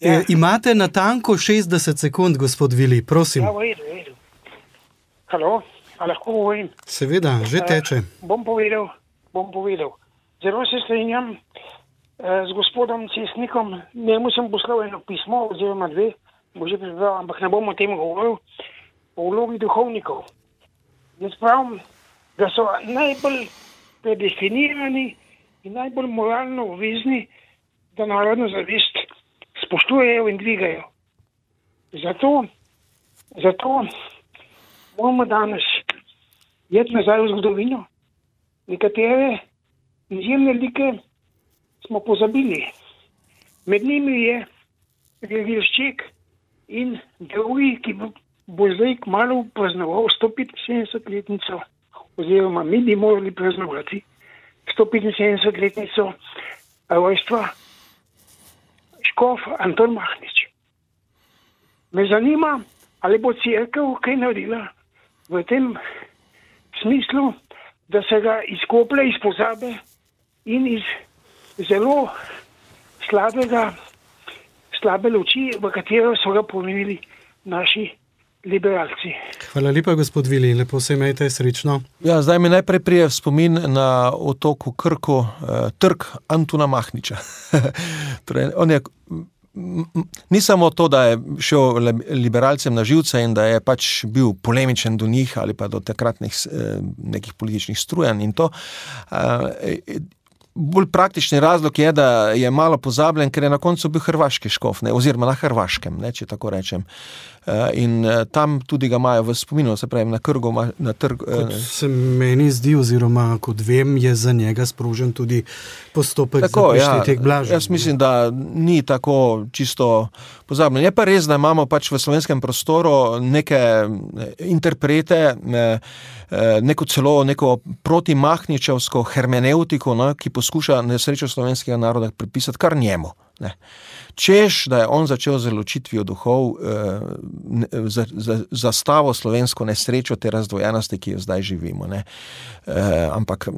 E, ja. E, imate na tanko 60 sekund, gospod Vili, prosim. Ja, vedu, vedu. Halo, lahko govorim? Seveda, že teče. Uh, bom povedal bom povedal. Zelo se strinjam eh, z gospodom Cesnikom, njemu sem poslal eno pismo, oziroma dve, bo že prebral, ampak ne bom o tem govoril, o vlogi duhovnikov. Jaz pravim, da so najbolj predefinirani in najbolj moralno obvezni, da narodno zavest spoštujejo in dvigajo. Zato, zato moramo danes jeti nazaj v zgodovino nekatere izjemne like smo pozabili. Med njimi je Gregoršček in drugi, ki bo zdaj kmalo praznoval 175-letnico, oziroma mi bi morali praznovati 175-letnico rojstva Škof Anton Mahnič. Me zanima, ali bo crkva kaj naredila v tem smislu, da se ga izkoplje iz pozabe in iz zelo slabega, slabe luči, v katero so ga pomenili naši liberalci. Hvala lepa, gospod Vili, lepo se imejte, srečno. Ja, zdaj mi najprej prije spomin na otoku Krko, eh, trg Antuna Mahniča. torej, on je Ni samo to, da je šel liberalcem na živce in da je pač bil polemičen do njih ali pa do takratnih eh, nekih političnih strujanj in to. Eh, bolj praktični razlog je, da je malo pozabljen, ker je na koncu bil hrvaški škof, ne, oziroma na hrvaškem, ne, če tako rečem. Eh, in eh, tam tudi ga imajo v spominu, se pravi, na krgu. Na trg, eh, se meni zdi, oziroma kot vem, je za njega sprožen tudi postopek tako, ja, teh blažen. Jaz mislim, da ni tako čisto pozabljen. Je pa res, da imamo pač v slovenskem prostoru neke interprete, neko celo neko protimahničevsko hermeneutiko, no, ki poskuša nesrečo slovenskega naroda pripisati kar njemu. Ne. Češ, da je on začel z ločitvijo duhov, eh, za, za, zastavo slovensko nesrečo te razdvojenosti, ki jo zdaj živimo. Eh, ampak,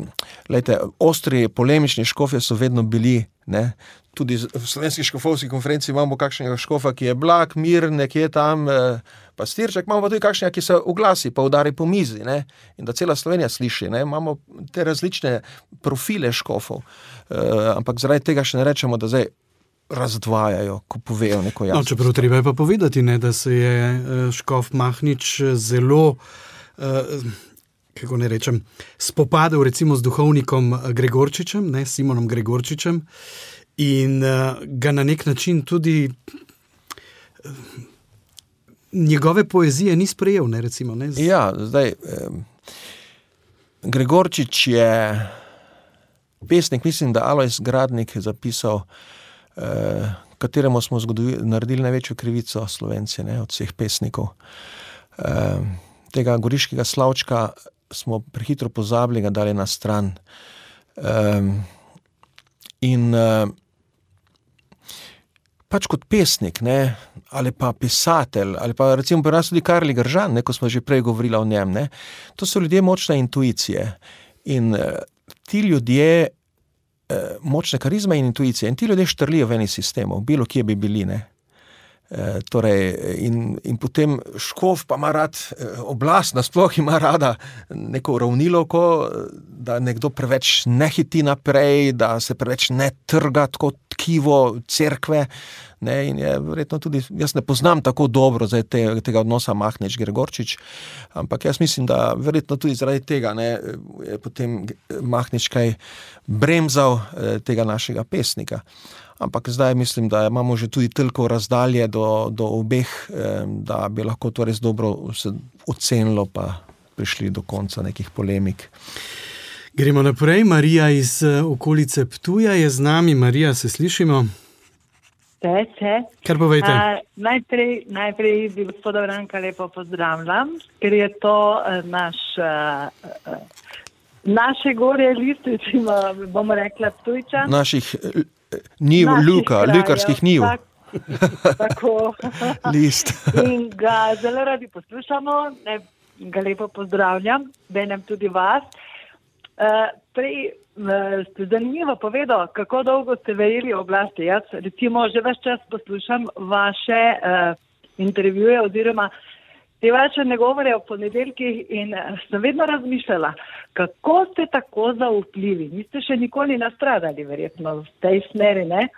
gledajte, ostri, polemični škofje so vedno bili. Ne. Tudi v slovenski škofovski konferenci imamo kakšnega škofa, ki je blag, mir, nekje tam, eh, pa stirček, imamo pa tudi kakšnega, ki se oglasi, pa udari po mizi ne. in da cela Slovenija sliši. Ne. Imamo te različne profile škofov, eh, ampak zaradi tega še ne rečemo, da zdaj razdvajajo, ko povejo neko jasno. No, čeprav treba je pa povedati, ne, da se je eh, Škof Mahnič eh, zelo. Uh, Kako ne rečem, spopadel recimo z duhovnikom Gregorčičem, ne Simonom Gregorčičem, in uh, ga na nek način tudi uh, njegove poezije ni sprejel. Ne, recimo, ne, z... Ja, zdaj. Eh, Gregorčič je pesnik, mislim, da Alois Gradnik je zapisal eh, kateremu smo naredili največjo krivico, slovenci, ne, od vseh pesnikov. Eh, tega goriškega slavčka smo prehitro pozabili, ga dali na stran. Eh, in eh, pač kot pesnik, ne, ali pa pisatelj, ali pa recimo pri nas tudi Karli Gržan, ne, ko smo že prej govorili o njem, ne, to so ljudje močne intuicije. In eh, ti ljudje močne karizme in intuicije. In ti ljudje štrlijo v eni sistemu, bilo kje bi bili. Ne? Eh, torej, in, in potem škof pa ima rad eh, oblast, nasploh ima rada neko ravniloko, da nekdo preveč ne hiti naprej, da se preveč ne trga kot tkivo cerkve. Ne, in je verjetno tudi, jaz ne poznam tako dobro te, tega odnosa Mahneč Gregorčič, ampak jaz mislim, da verjetno tudi zaradi tega ne, je potem Mahneč kaj bremzal eh, tega našega pesnika. Ampak zdaj mislim, da imamo že tudi toliko razdalje do, do obeh, eh, da bi lahko to res dobro ocenilo, pa prišli do konca nekih polemik. Gremo naprej. Marija iz eh, okolice Ptuja je z nami. Marija, se slišimo? Če, če. Kar povejte. A, najprej, najprej bi gospoda Branka lepo pozdravljam, ker je to uh, naš, uh, naše gore liste, če bomo rekli tujča. Naših niv, luka, lukarskih niv. Tak, tako. List. In ga zelo radi poslušamo, ne, ga lepo pozdravljam, benem tudi vas. Uh, prej, ste zanimivo povedali, kako dolgo ste verjeli oblasti. Jaz, recimo, že več čas poslušam vaše uh, intervjuje oziroma te vaše negovore o ponedeljkih in uh, sem vedno razmišljala, kako ste tako zaupljivi. Niste še nikoli nastradali, verjetno, v tej smeri, ne?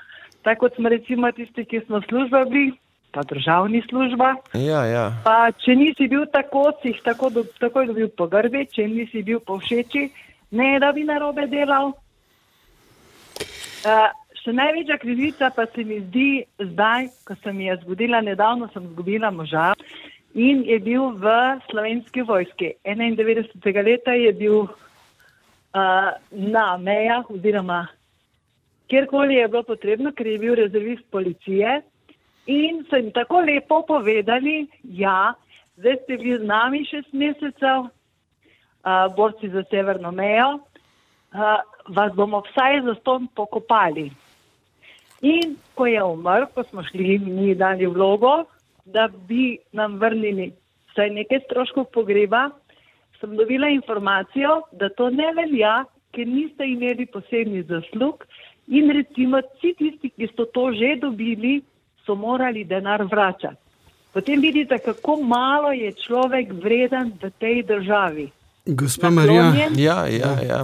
Tako kot smo recimo tisti, ki smo služba bili. Pa državni služba. Ja, ja. Pa, če nisi bil tako, si jih tako do, takoj dobil po grbi, če nisi bil povšeči, ne da bi narobe delal. Uh, še največja krivica pa se mi zdi zdaj, ko sem jaz zgodila, nedavno sem zgubila moža in je bil v slovenski vojski. 91. leta je bil uh, na mejah oziroma kjerkoli je bilo potrebno, ker je bil rezervist policije In so jim tako lepo povedali, ja, zdaj ste vi z nami šest mesecev, uh, borci za severno mejo, uh, vas bomo vsaj za ston pokopali. In ko je umrl, ko smo šli mi dali vlogo, da bi nam vrnili vsaj nekaj stroškov pogreba, sem dobila informacijo, da to ne velja, ker niste imeli posebnih zaslug in recimo vsi tisti, ki so to že dobili, so morali denar vračati. Potem vidite, kako malo je človek vreden v tej državi. Gospa Marija. Ja, ja, ja.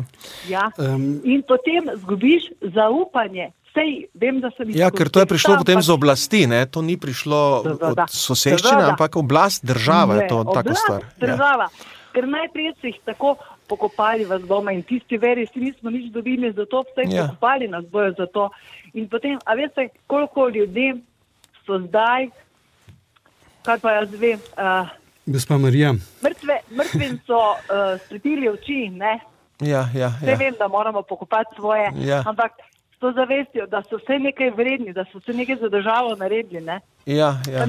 Ja. um, In potem zgubiš zaupanje. Sej, vem, Ja, ker to je prišlo potem z oblasti, ne? to ni prišlo Seveda. od soseščine, Seveda. ampak oblast države je Ne, to tako oblast, stvar. Ja. Država. Ker najprej so jih tako pokopali v doma in tisti veri, si nismo nič dobili za to, vse Ja. ja. pokopali nas bojo za to. In potem, a veste, koliko ljudi so zdaj, kar pa jaz vem, uh, gospa Marija, mrtve, mrtvim so uh, svetili oči, ne? Ja, ja, ja. vem, da moramo pokopati svoje, Ja. ampak s to zavestjo, da so vse nekaj vredni, da so vse nekaj za državo naredili, ne? ja, ja.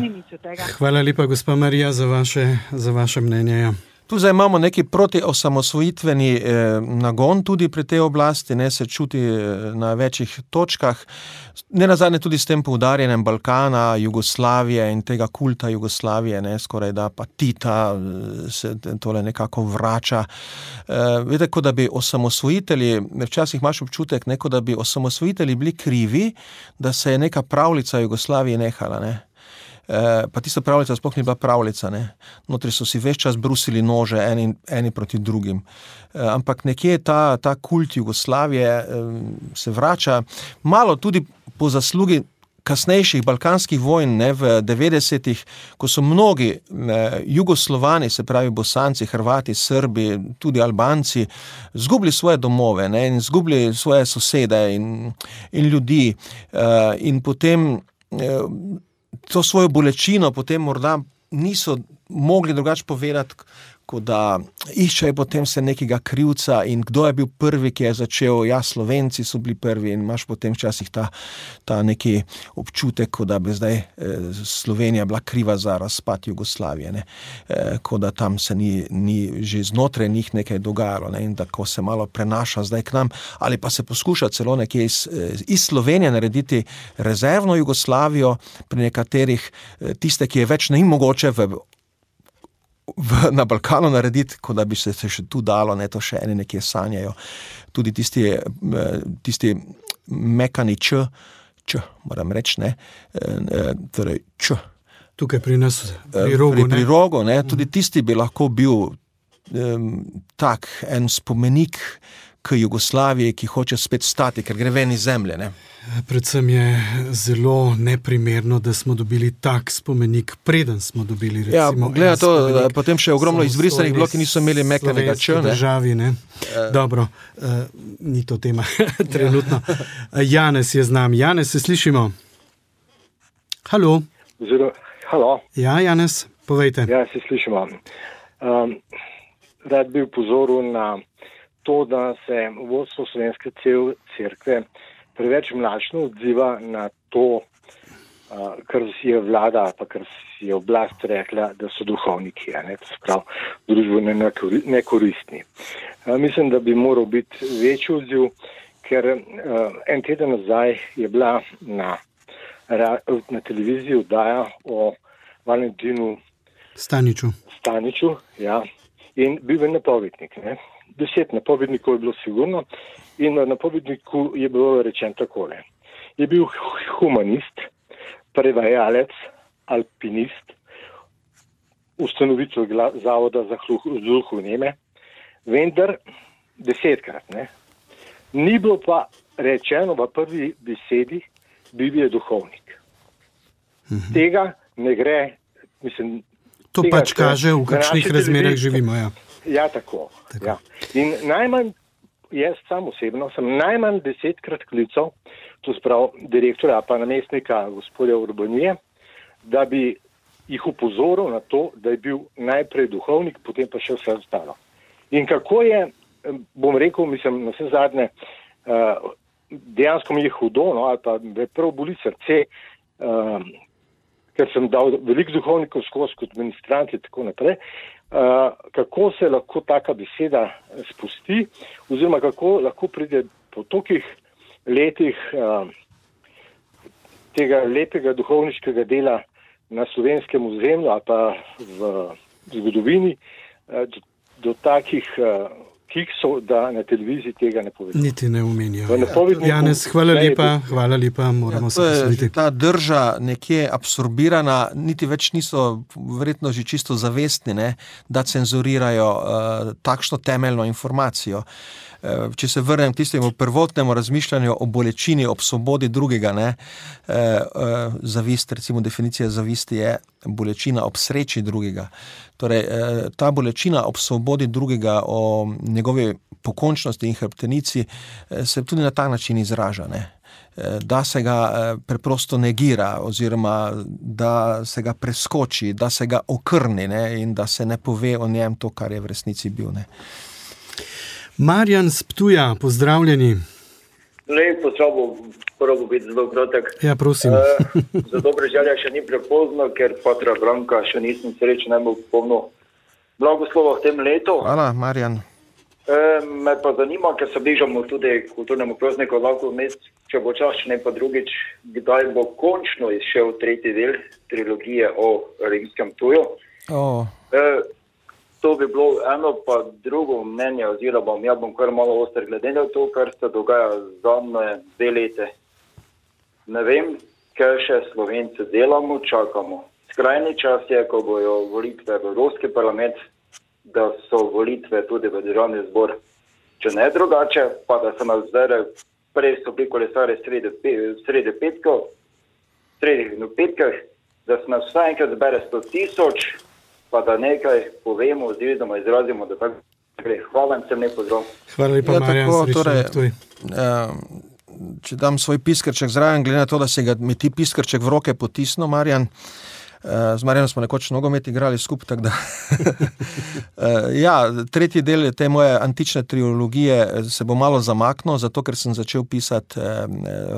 hvala lepa, gospa Marija, za vaše, za vaše mnenje. Ja. Tu zdaj imamo neki protiosamosvojitveni eh, nagon tudi pri tej oblasti, ne se čuti eh, na večjih točkah. Ne na zadnje tudi s tem poudarjanjem Balkana, Jugoslavije in tega kulta Jugoslavije, ne skoraj da pa Tita eh, se tole nekako vrača. Eh, veste, kot da bi osamosvojitelji, včasih imaš občutek, ne, da bi osamosvojitelji bili krivi, da se je neka pravljica Jugoslavije nehala. Ne. Eh, pa tista pravljica sploh ni bila pravljica. Ne? Notri so si več čas brusili nože, eni, eni proti drugim. Eh, ampak nekje ta, ta kult Jugoslavije eh, se vrača, malo tudi po zaslugi. Kasnejših balkanskih vojn, ne, v 90-ih, ko so mnogi eh, jugoslovani, se pravi Bosanci, Hrvati, Srbi, tudi Albanci, izgubili svoje domove ne, in izgubili svoje sosede in, in ljudi. Eh, in potem eh, to svojo bolečino potem morda niso mogli drugače povedati, kot da iščejo potem se nekega krivca in kdo je bil prvi, ki je začel. Ja, Slovenci so bili prvi in imaš potem včasih ta, ta neki občutek, da bi zdaj eh, Slovenija bila kriva za razpad Jugoslavije, ne? eh, kot da tam se ni, ni že znotraj njih nekaj dogajalo ne? in tako se malo prenaša zdaj k nam, ali pa se poskuša celo nekje iz, eh, iz Slovenije narediti rezervno Jugoslavijo, pri nekaterih eh, tiste, ki je več ne mogoče v v, na Balkanu narediti, kot da bi se, se še tu dalo, ne to še eni nekje sanjajo. Tudi tisti, eh, tisti mekani č, č, moram reči, ne, eh, eh, torej č. Tukaj pri nas, pri rogu. pri, ne? pri rogu ne, tudi tisti bi lahko bil um, tak en spomenik k Jugoslaviji, ki hoče spet stati, ker gre ven iz zemlje. Ne. Predvsem je zelo neprimerno, da smo dobili tak spomenik, preden smo dobili. Ja, Recimo, glede na en to, spomenik potem še ogromno izbrisanih bilo, ki niso imeli mekanega slovenski č. ne. Državi, ne? Dobro, uh, ni to tema trenutno. Ja. Janes je z nami. Janes, se slišimo? Halo, Zelo, halo, ja, Janes, povejte. ja, se slišimo. Um, rad bi upozoril na to, da se vodstvo slovenske cerkve preveč mlačno odziva na to, kar si je vlada, pa kar si je oblast rekla, da so duhovniki, ne, to se pravi družbeno nekori- nekoristni. Mislim, da bi moral biti večji odziv, ker en teden nazaj je bila na, na televiziji oddaja o Valentinu Staniču. Staniču, ja, in bil je napovednik. Ne. Deset napovednikov je bilo sigurno in na napovedniku je bilo rečeno takole. Je bil hu- humanist, prevajalec, alpinist, ustanovitelj Zavoda za zluhu Neme, vendar desetkrat. Ne. Ni bilo pa rečeno v prvi besedi, bil je duhovnik. Mhm. Tega ne gre, mislim, To pač kaže, v kakšnih razmerah živimo. Ja. Ja, tako. Tako. Ja. In najmanj, jaz sam osebno sem najmanj desetkrat klical, to sprav direktorja pa namestnika gospodja Urbanije, da bi jih upozoril na to, da je bil najprej duhovnik, potem pa še vse ostalo. In kako je, bom rekel, mislim, na vse zadnje, uh, dejansko mi je hudo, no, ali pa me prav boli srce, uh, ker sem dal veliko duhovnikov skozi kot ministranti in tako naprej, kako se lahko taka beseda spusti, oziroma kako lahko pride po tolikih letih uh, tega lepega duhovniškega dela na slovenskem ozemlju ali pa v zgodovini uh, do, do takih kiksov, da na televiziji tega ne povedo. Niti ne omenijo. Janez, hvala lepa, hvala lepa, moramo ja, se posvetiti. Ta drža nekje absorbirana, niti več niso verjetno že čisto zavestni, ne, da cenzurirajo uh, takšno temeljno informacijo. Uh, če se vrnem k tistemu prvotnemu razmišljanju o bolečini, ob svobodi drugega, ne, uh, uh, zavist, recimo definicija zavisti je bolečina ob sreči drugega. Torej, eh, ta bolečina ob svobodi drugega, o njegovi pokončnosti in hrbtenici, eh, se tudi na ta način izraža. Ne? Eh, da se ga preprosto negira, oziroma da se ga preskoči, da se ga okrni ne? in da se ne pove o njem to, kar je v resnici bil. Ne? Marjan Sptuja, pozdravljeni. Lepo, slabo, prvo biti zelo kratek. Ja, prosim. e, za dobre želje še ni prepozno, ker patra Branka še nisem srečen, bo polno blagoslova v tem letu. Hvala, Marjan. E, me pa zanima, ker se bližamo tudi kulturnemu prazniku, lahko mest, če bo čas, če ne pa drugič, kdaj bo končno izšel tretji del trilogije o rimskem tuju. Oh. E, to bi bilo eno, pa drugo mnenje, oziroma bom, ja bom kar malo oster glede na to, kar se dogaja zadnje dve lete. Ne vem, kaj še slovenci delamo, čakamo. Skrajni čas je, ko bojo volitve v Evropski parlament, da so volitve tudi v državni zbor. Če ne drugače, pa da se nas zdaj, prej so bili kolesari sredi, sredi petkov, sredi petkov, da se nas vsaj enkrat zbere 100 tisoč, pa da nekaj povemo, oziroma izrazimo, da tako gre. Hvala in sem ne pozdrav. Hvala lepa, ja, tako, torej, uh, če dam svoj piskrček zraven, glede na to, da se ga mi ti piskrček v roke potisno, Marjan. Uh, z Marjanom smo nekoč nogomet igrali skupaj. uh, ja, tretji del te moje antične trilogije se bo malo zamaknil, zato ker sem začel pisati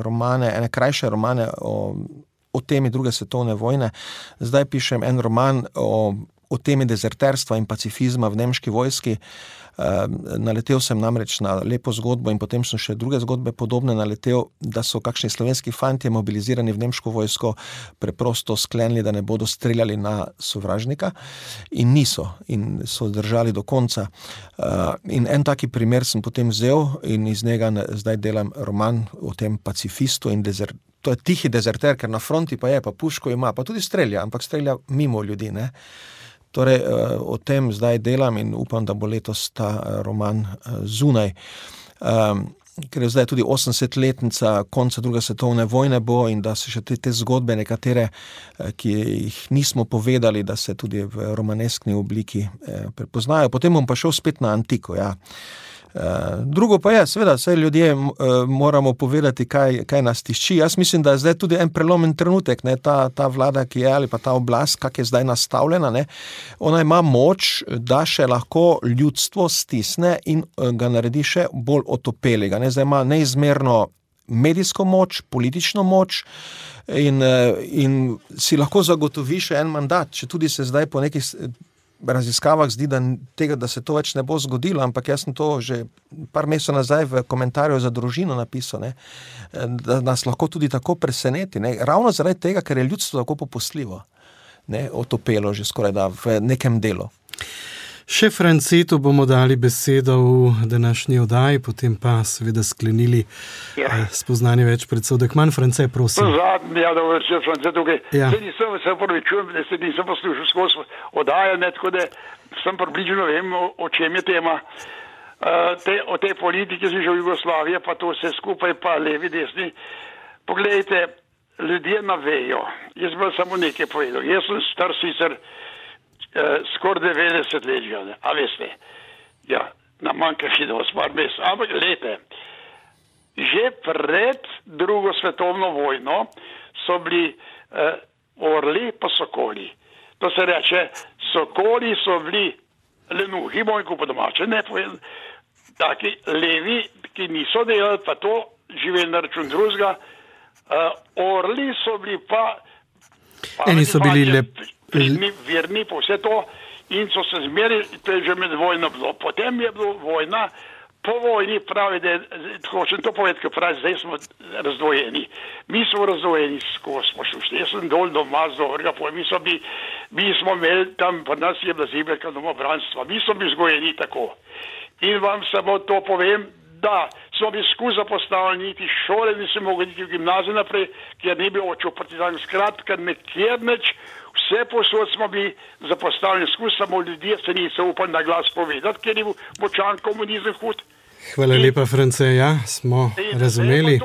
romane, ene krajše romane o, o temi druge svetovne vojne. Zdaj pišem en roman o o temi dezerterstva in pacifizma v nemški vojski. Naletel sem namreč na lepo zgodbo, in potem so še druge zgodbe podobne. Naletel, da so kakšni slovenski fanti mobilizirani v nemško vojsko preprosto sklenili, da ne bodo streljali na sovražnika, in niso, in so držali do konca. In en taki primer sem potem vzel in iz njega zdaj delam roman o tem pacifistu in dezerterstvu. To je tihi dezerter, ker na fronti pa je, pa puško ima, pa tudi strelja, ampak strelja mimo ljudi. Ne? Torej, eh, o tem zdaj delam in upam, da bo letos ta eh, roman eh, zunaj. Um, ker je zdaj tudi 80-letnica konca druge svetovne vojne, bo in da se še te, te zgodbe, nekatere, ki jih nismo povedali, da se tudi v romaneskni obliki prepoznajo. Potem bom pa šel spet na antiko. Ja. Eh, drugo pa je, seveda, vse ljudje eh, moramo povedati, kaj, kaj nas tišči. Jaz mislim, da je zdaj tudi en prelomen trenutek, ne, ta, ta vlada, ki je ali pa ta oblast, kak je zdaj nastavljena. Ne, ona ima moč, da še lahko ljudstvo stisne in eh, ga naredi še bolj otopelega. Ne, zdaj ima neizmerno medijsko moč, politično moč. In, in si lahko zagotovi še en mandat, če tudi se zdaj po nekih raziskavah zdi, da, tega, da se to več ne bo zgodilo, ampak jaz sem to že par mesecev nazaj v komentarju za družino napisal, ne, da nas lahko tudi tako preseneti. Ne, ravno zaradi tega, ker je ljudstvo tako popustljivo, ne, otopelo že skoraj da v nekem delu. Še Francetu bomo dali besedo v današnji oddaji, potem pa seveda sklenili ja. eh, spoznanje več predsodek. Manj France, prosim. Zadnji, ja, da vršijo France tukaj. Ja. Se nisem, se prvi čujem, da se nisem poslušal skozi oddajanje, tako da sem približno vem, o, o čem je tema. Uh, te, o tej politiki si že v Jugoslaviji, pa to vse skupaj, pa levi, desni. Poglejte, ljudje navejo. Jaz bom samo nekaj povedal. Jaz sem star sicer skoraj 90 let že, a veste. Ja, nam manjka še dos par mesecev, ampak lepe. Že pred drugo svetovno vojno so bili uh, orli pa sokoli. To se reče, sokoli so bili lenuhi, moj po domače, ne povem, taki levi, ki niso delali, pa to živeli na račun drugega. Uh, orli so bili pa Eni so bili lepi. Verni po vse to in so se zmeri, to je že med vojno bilo. Potem je bila vojna, po vojni pravi, da hočem to povedati, ker pravi, zdaj smo razdvojeni. Mi smo razdvojeni, skozi smo šli. Jaz sem dol doma z dobrega pojma, mi, bi, mi smo imeli tam, pa nas je bila zibelka domobranstva, mi smo bili zgojeni tako. In vam samo to povem, da smo bili skozi zapostavljeni, niti šole nisi mogli niti v gimnazijo naprej, ker ni bilo očo partizan. Skratka, nekjer neč, vse posod smo bili zapostavljeni, skozi samo ljudje se niso upali na glas povedati, ker je močan komunizem hud. Hvala lepa, France, ja, smo in razumeli.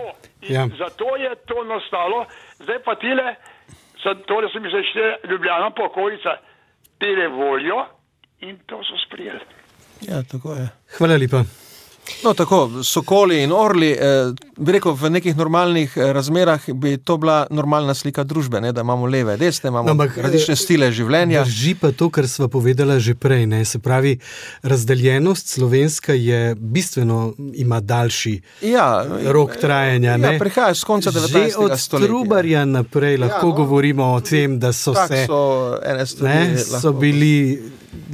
Ja. Zato je to nastalo, zdaj pa tile, torej se mi je Ljubljana pokolica, tele voljo in to so sprijeli. Ja, tako je. Hvala lepa. No, tako, sokoli in orli, eh, bi rekel, v nekih normalnih eh, razmerah bi to bila normalna slika družbe, ne? da imamo leve, desne, imamo no, različne stile življenja. Drži pa to, kar smo povedali že prej. Ne? Se pravi, razdeljenost slovenska je bistveno ima daljši ja, rok trajanja. Ja, prihaja z konca 19. stoletja. Od Trubarja naprej ja, lahko ja, no, govorimo o tem, da so se. So, ne, so bili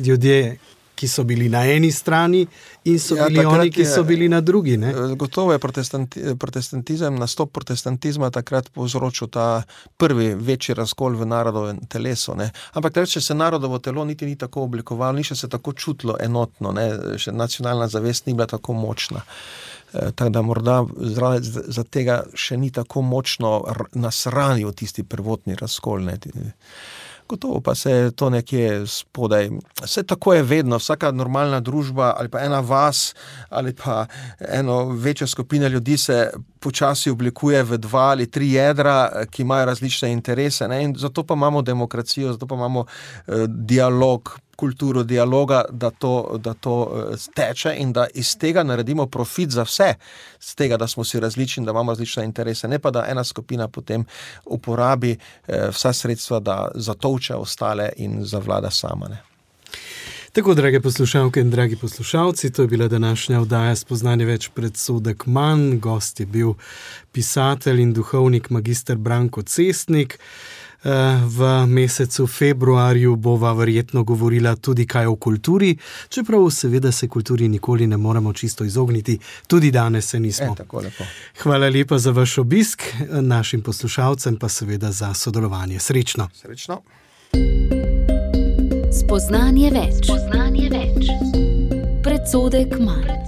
ljudje ki so bili na eni strani, in so ja, bili oni, ki so bili na drugi. Ne? Gotovo je protestanti, protestantizem, nastop protestantizma takrat povzročil ta prvi večji razkol v narodovem telesu. Ne? Ampak če se narodovo telo niti ni tako oblikovalo, ni še se tako čutilo enotno, ne? še nacionalna zavest ni bila tako močna. E, tako da morda zaradi tega še ni tako močno nas ranil tisti prvotni razkol. Ne? Gotovo pa se je to nekje spodaj. Vse tako je vedno, vsaka normalna družba ali pa ena vas ali pa eno večjo skupino ljudi se počasi oblikuje v dva ali tri jedra, ki imajo različne interese. Zato pa imamo demokracijo, zato pa imamo eh, dialog, kulturo dialoga, da to, da to uh, teče in da iz tega naredimo profit za vse, z tega, da smo si različni, da imamo različne interese, ne pa da ena skupina potem uporabi uh, vsa sredstva, da zatovče ostale in zavlada sama. Ne. Tako, drage poslušalke in dragi poslušalci, to je bila današnja oddaja spoznanje več predsodek manj. Gost je bil pisatelj in duhovnik magistr Branko Cestnik. V mesecu februarju bova verjetno govorila tudi kaj o kulturi, čeprav seveda se kulturi nikoli ne moremo čisto izogniti, tudi danes se nismo. E, Hvala lepa za vaš obisk, našim poslušalcem pa seveda za sodelovanje. Srečno. Srečno. Spoznanje več. Spoznanje več. Predsodek manj.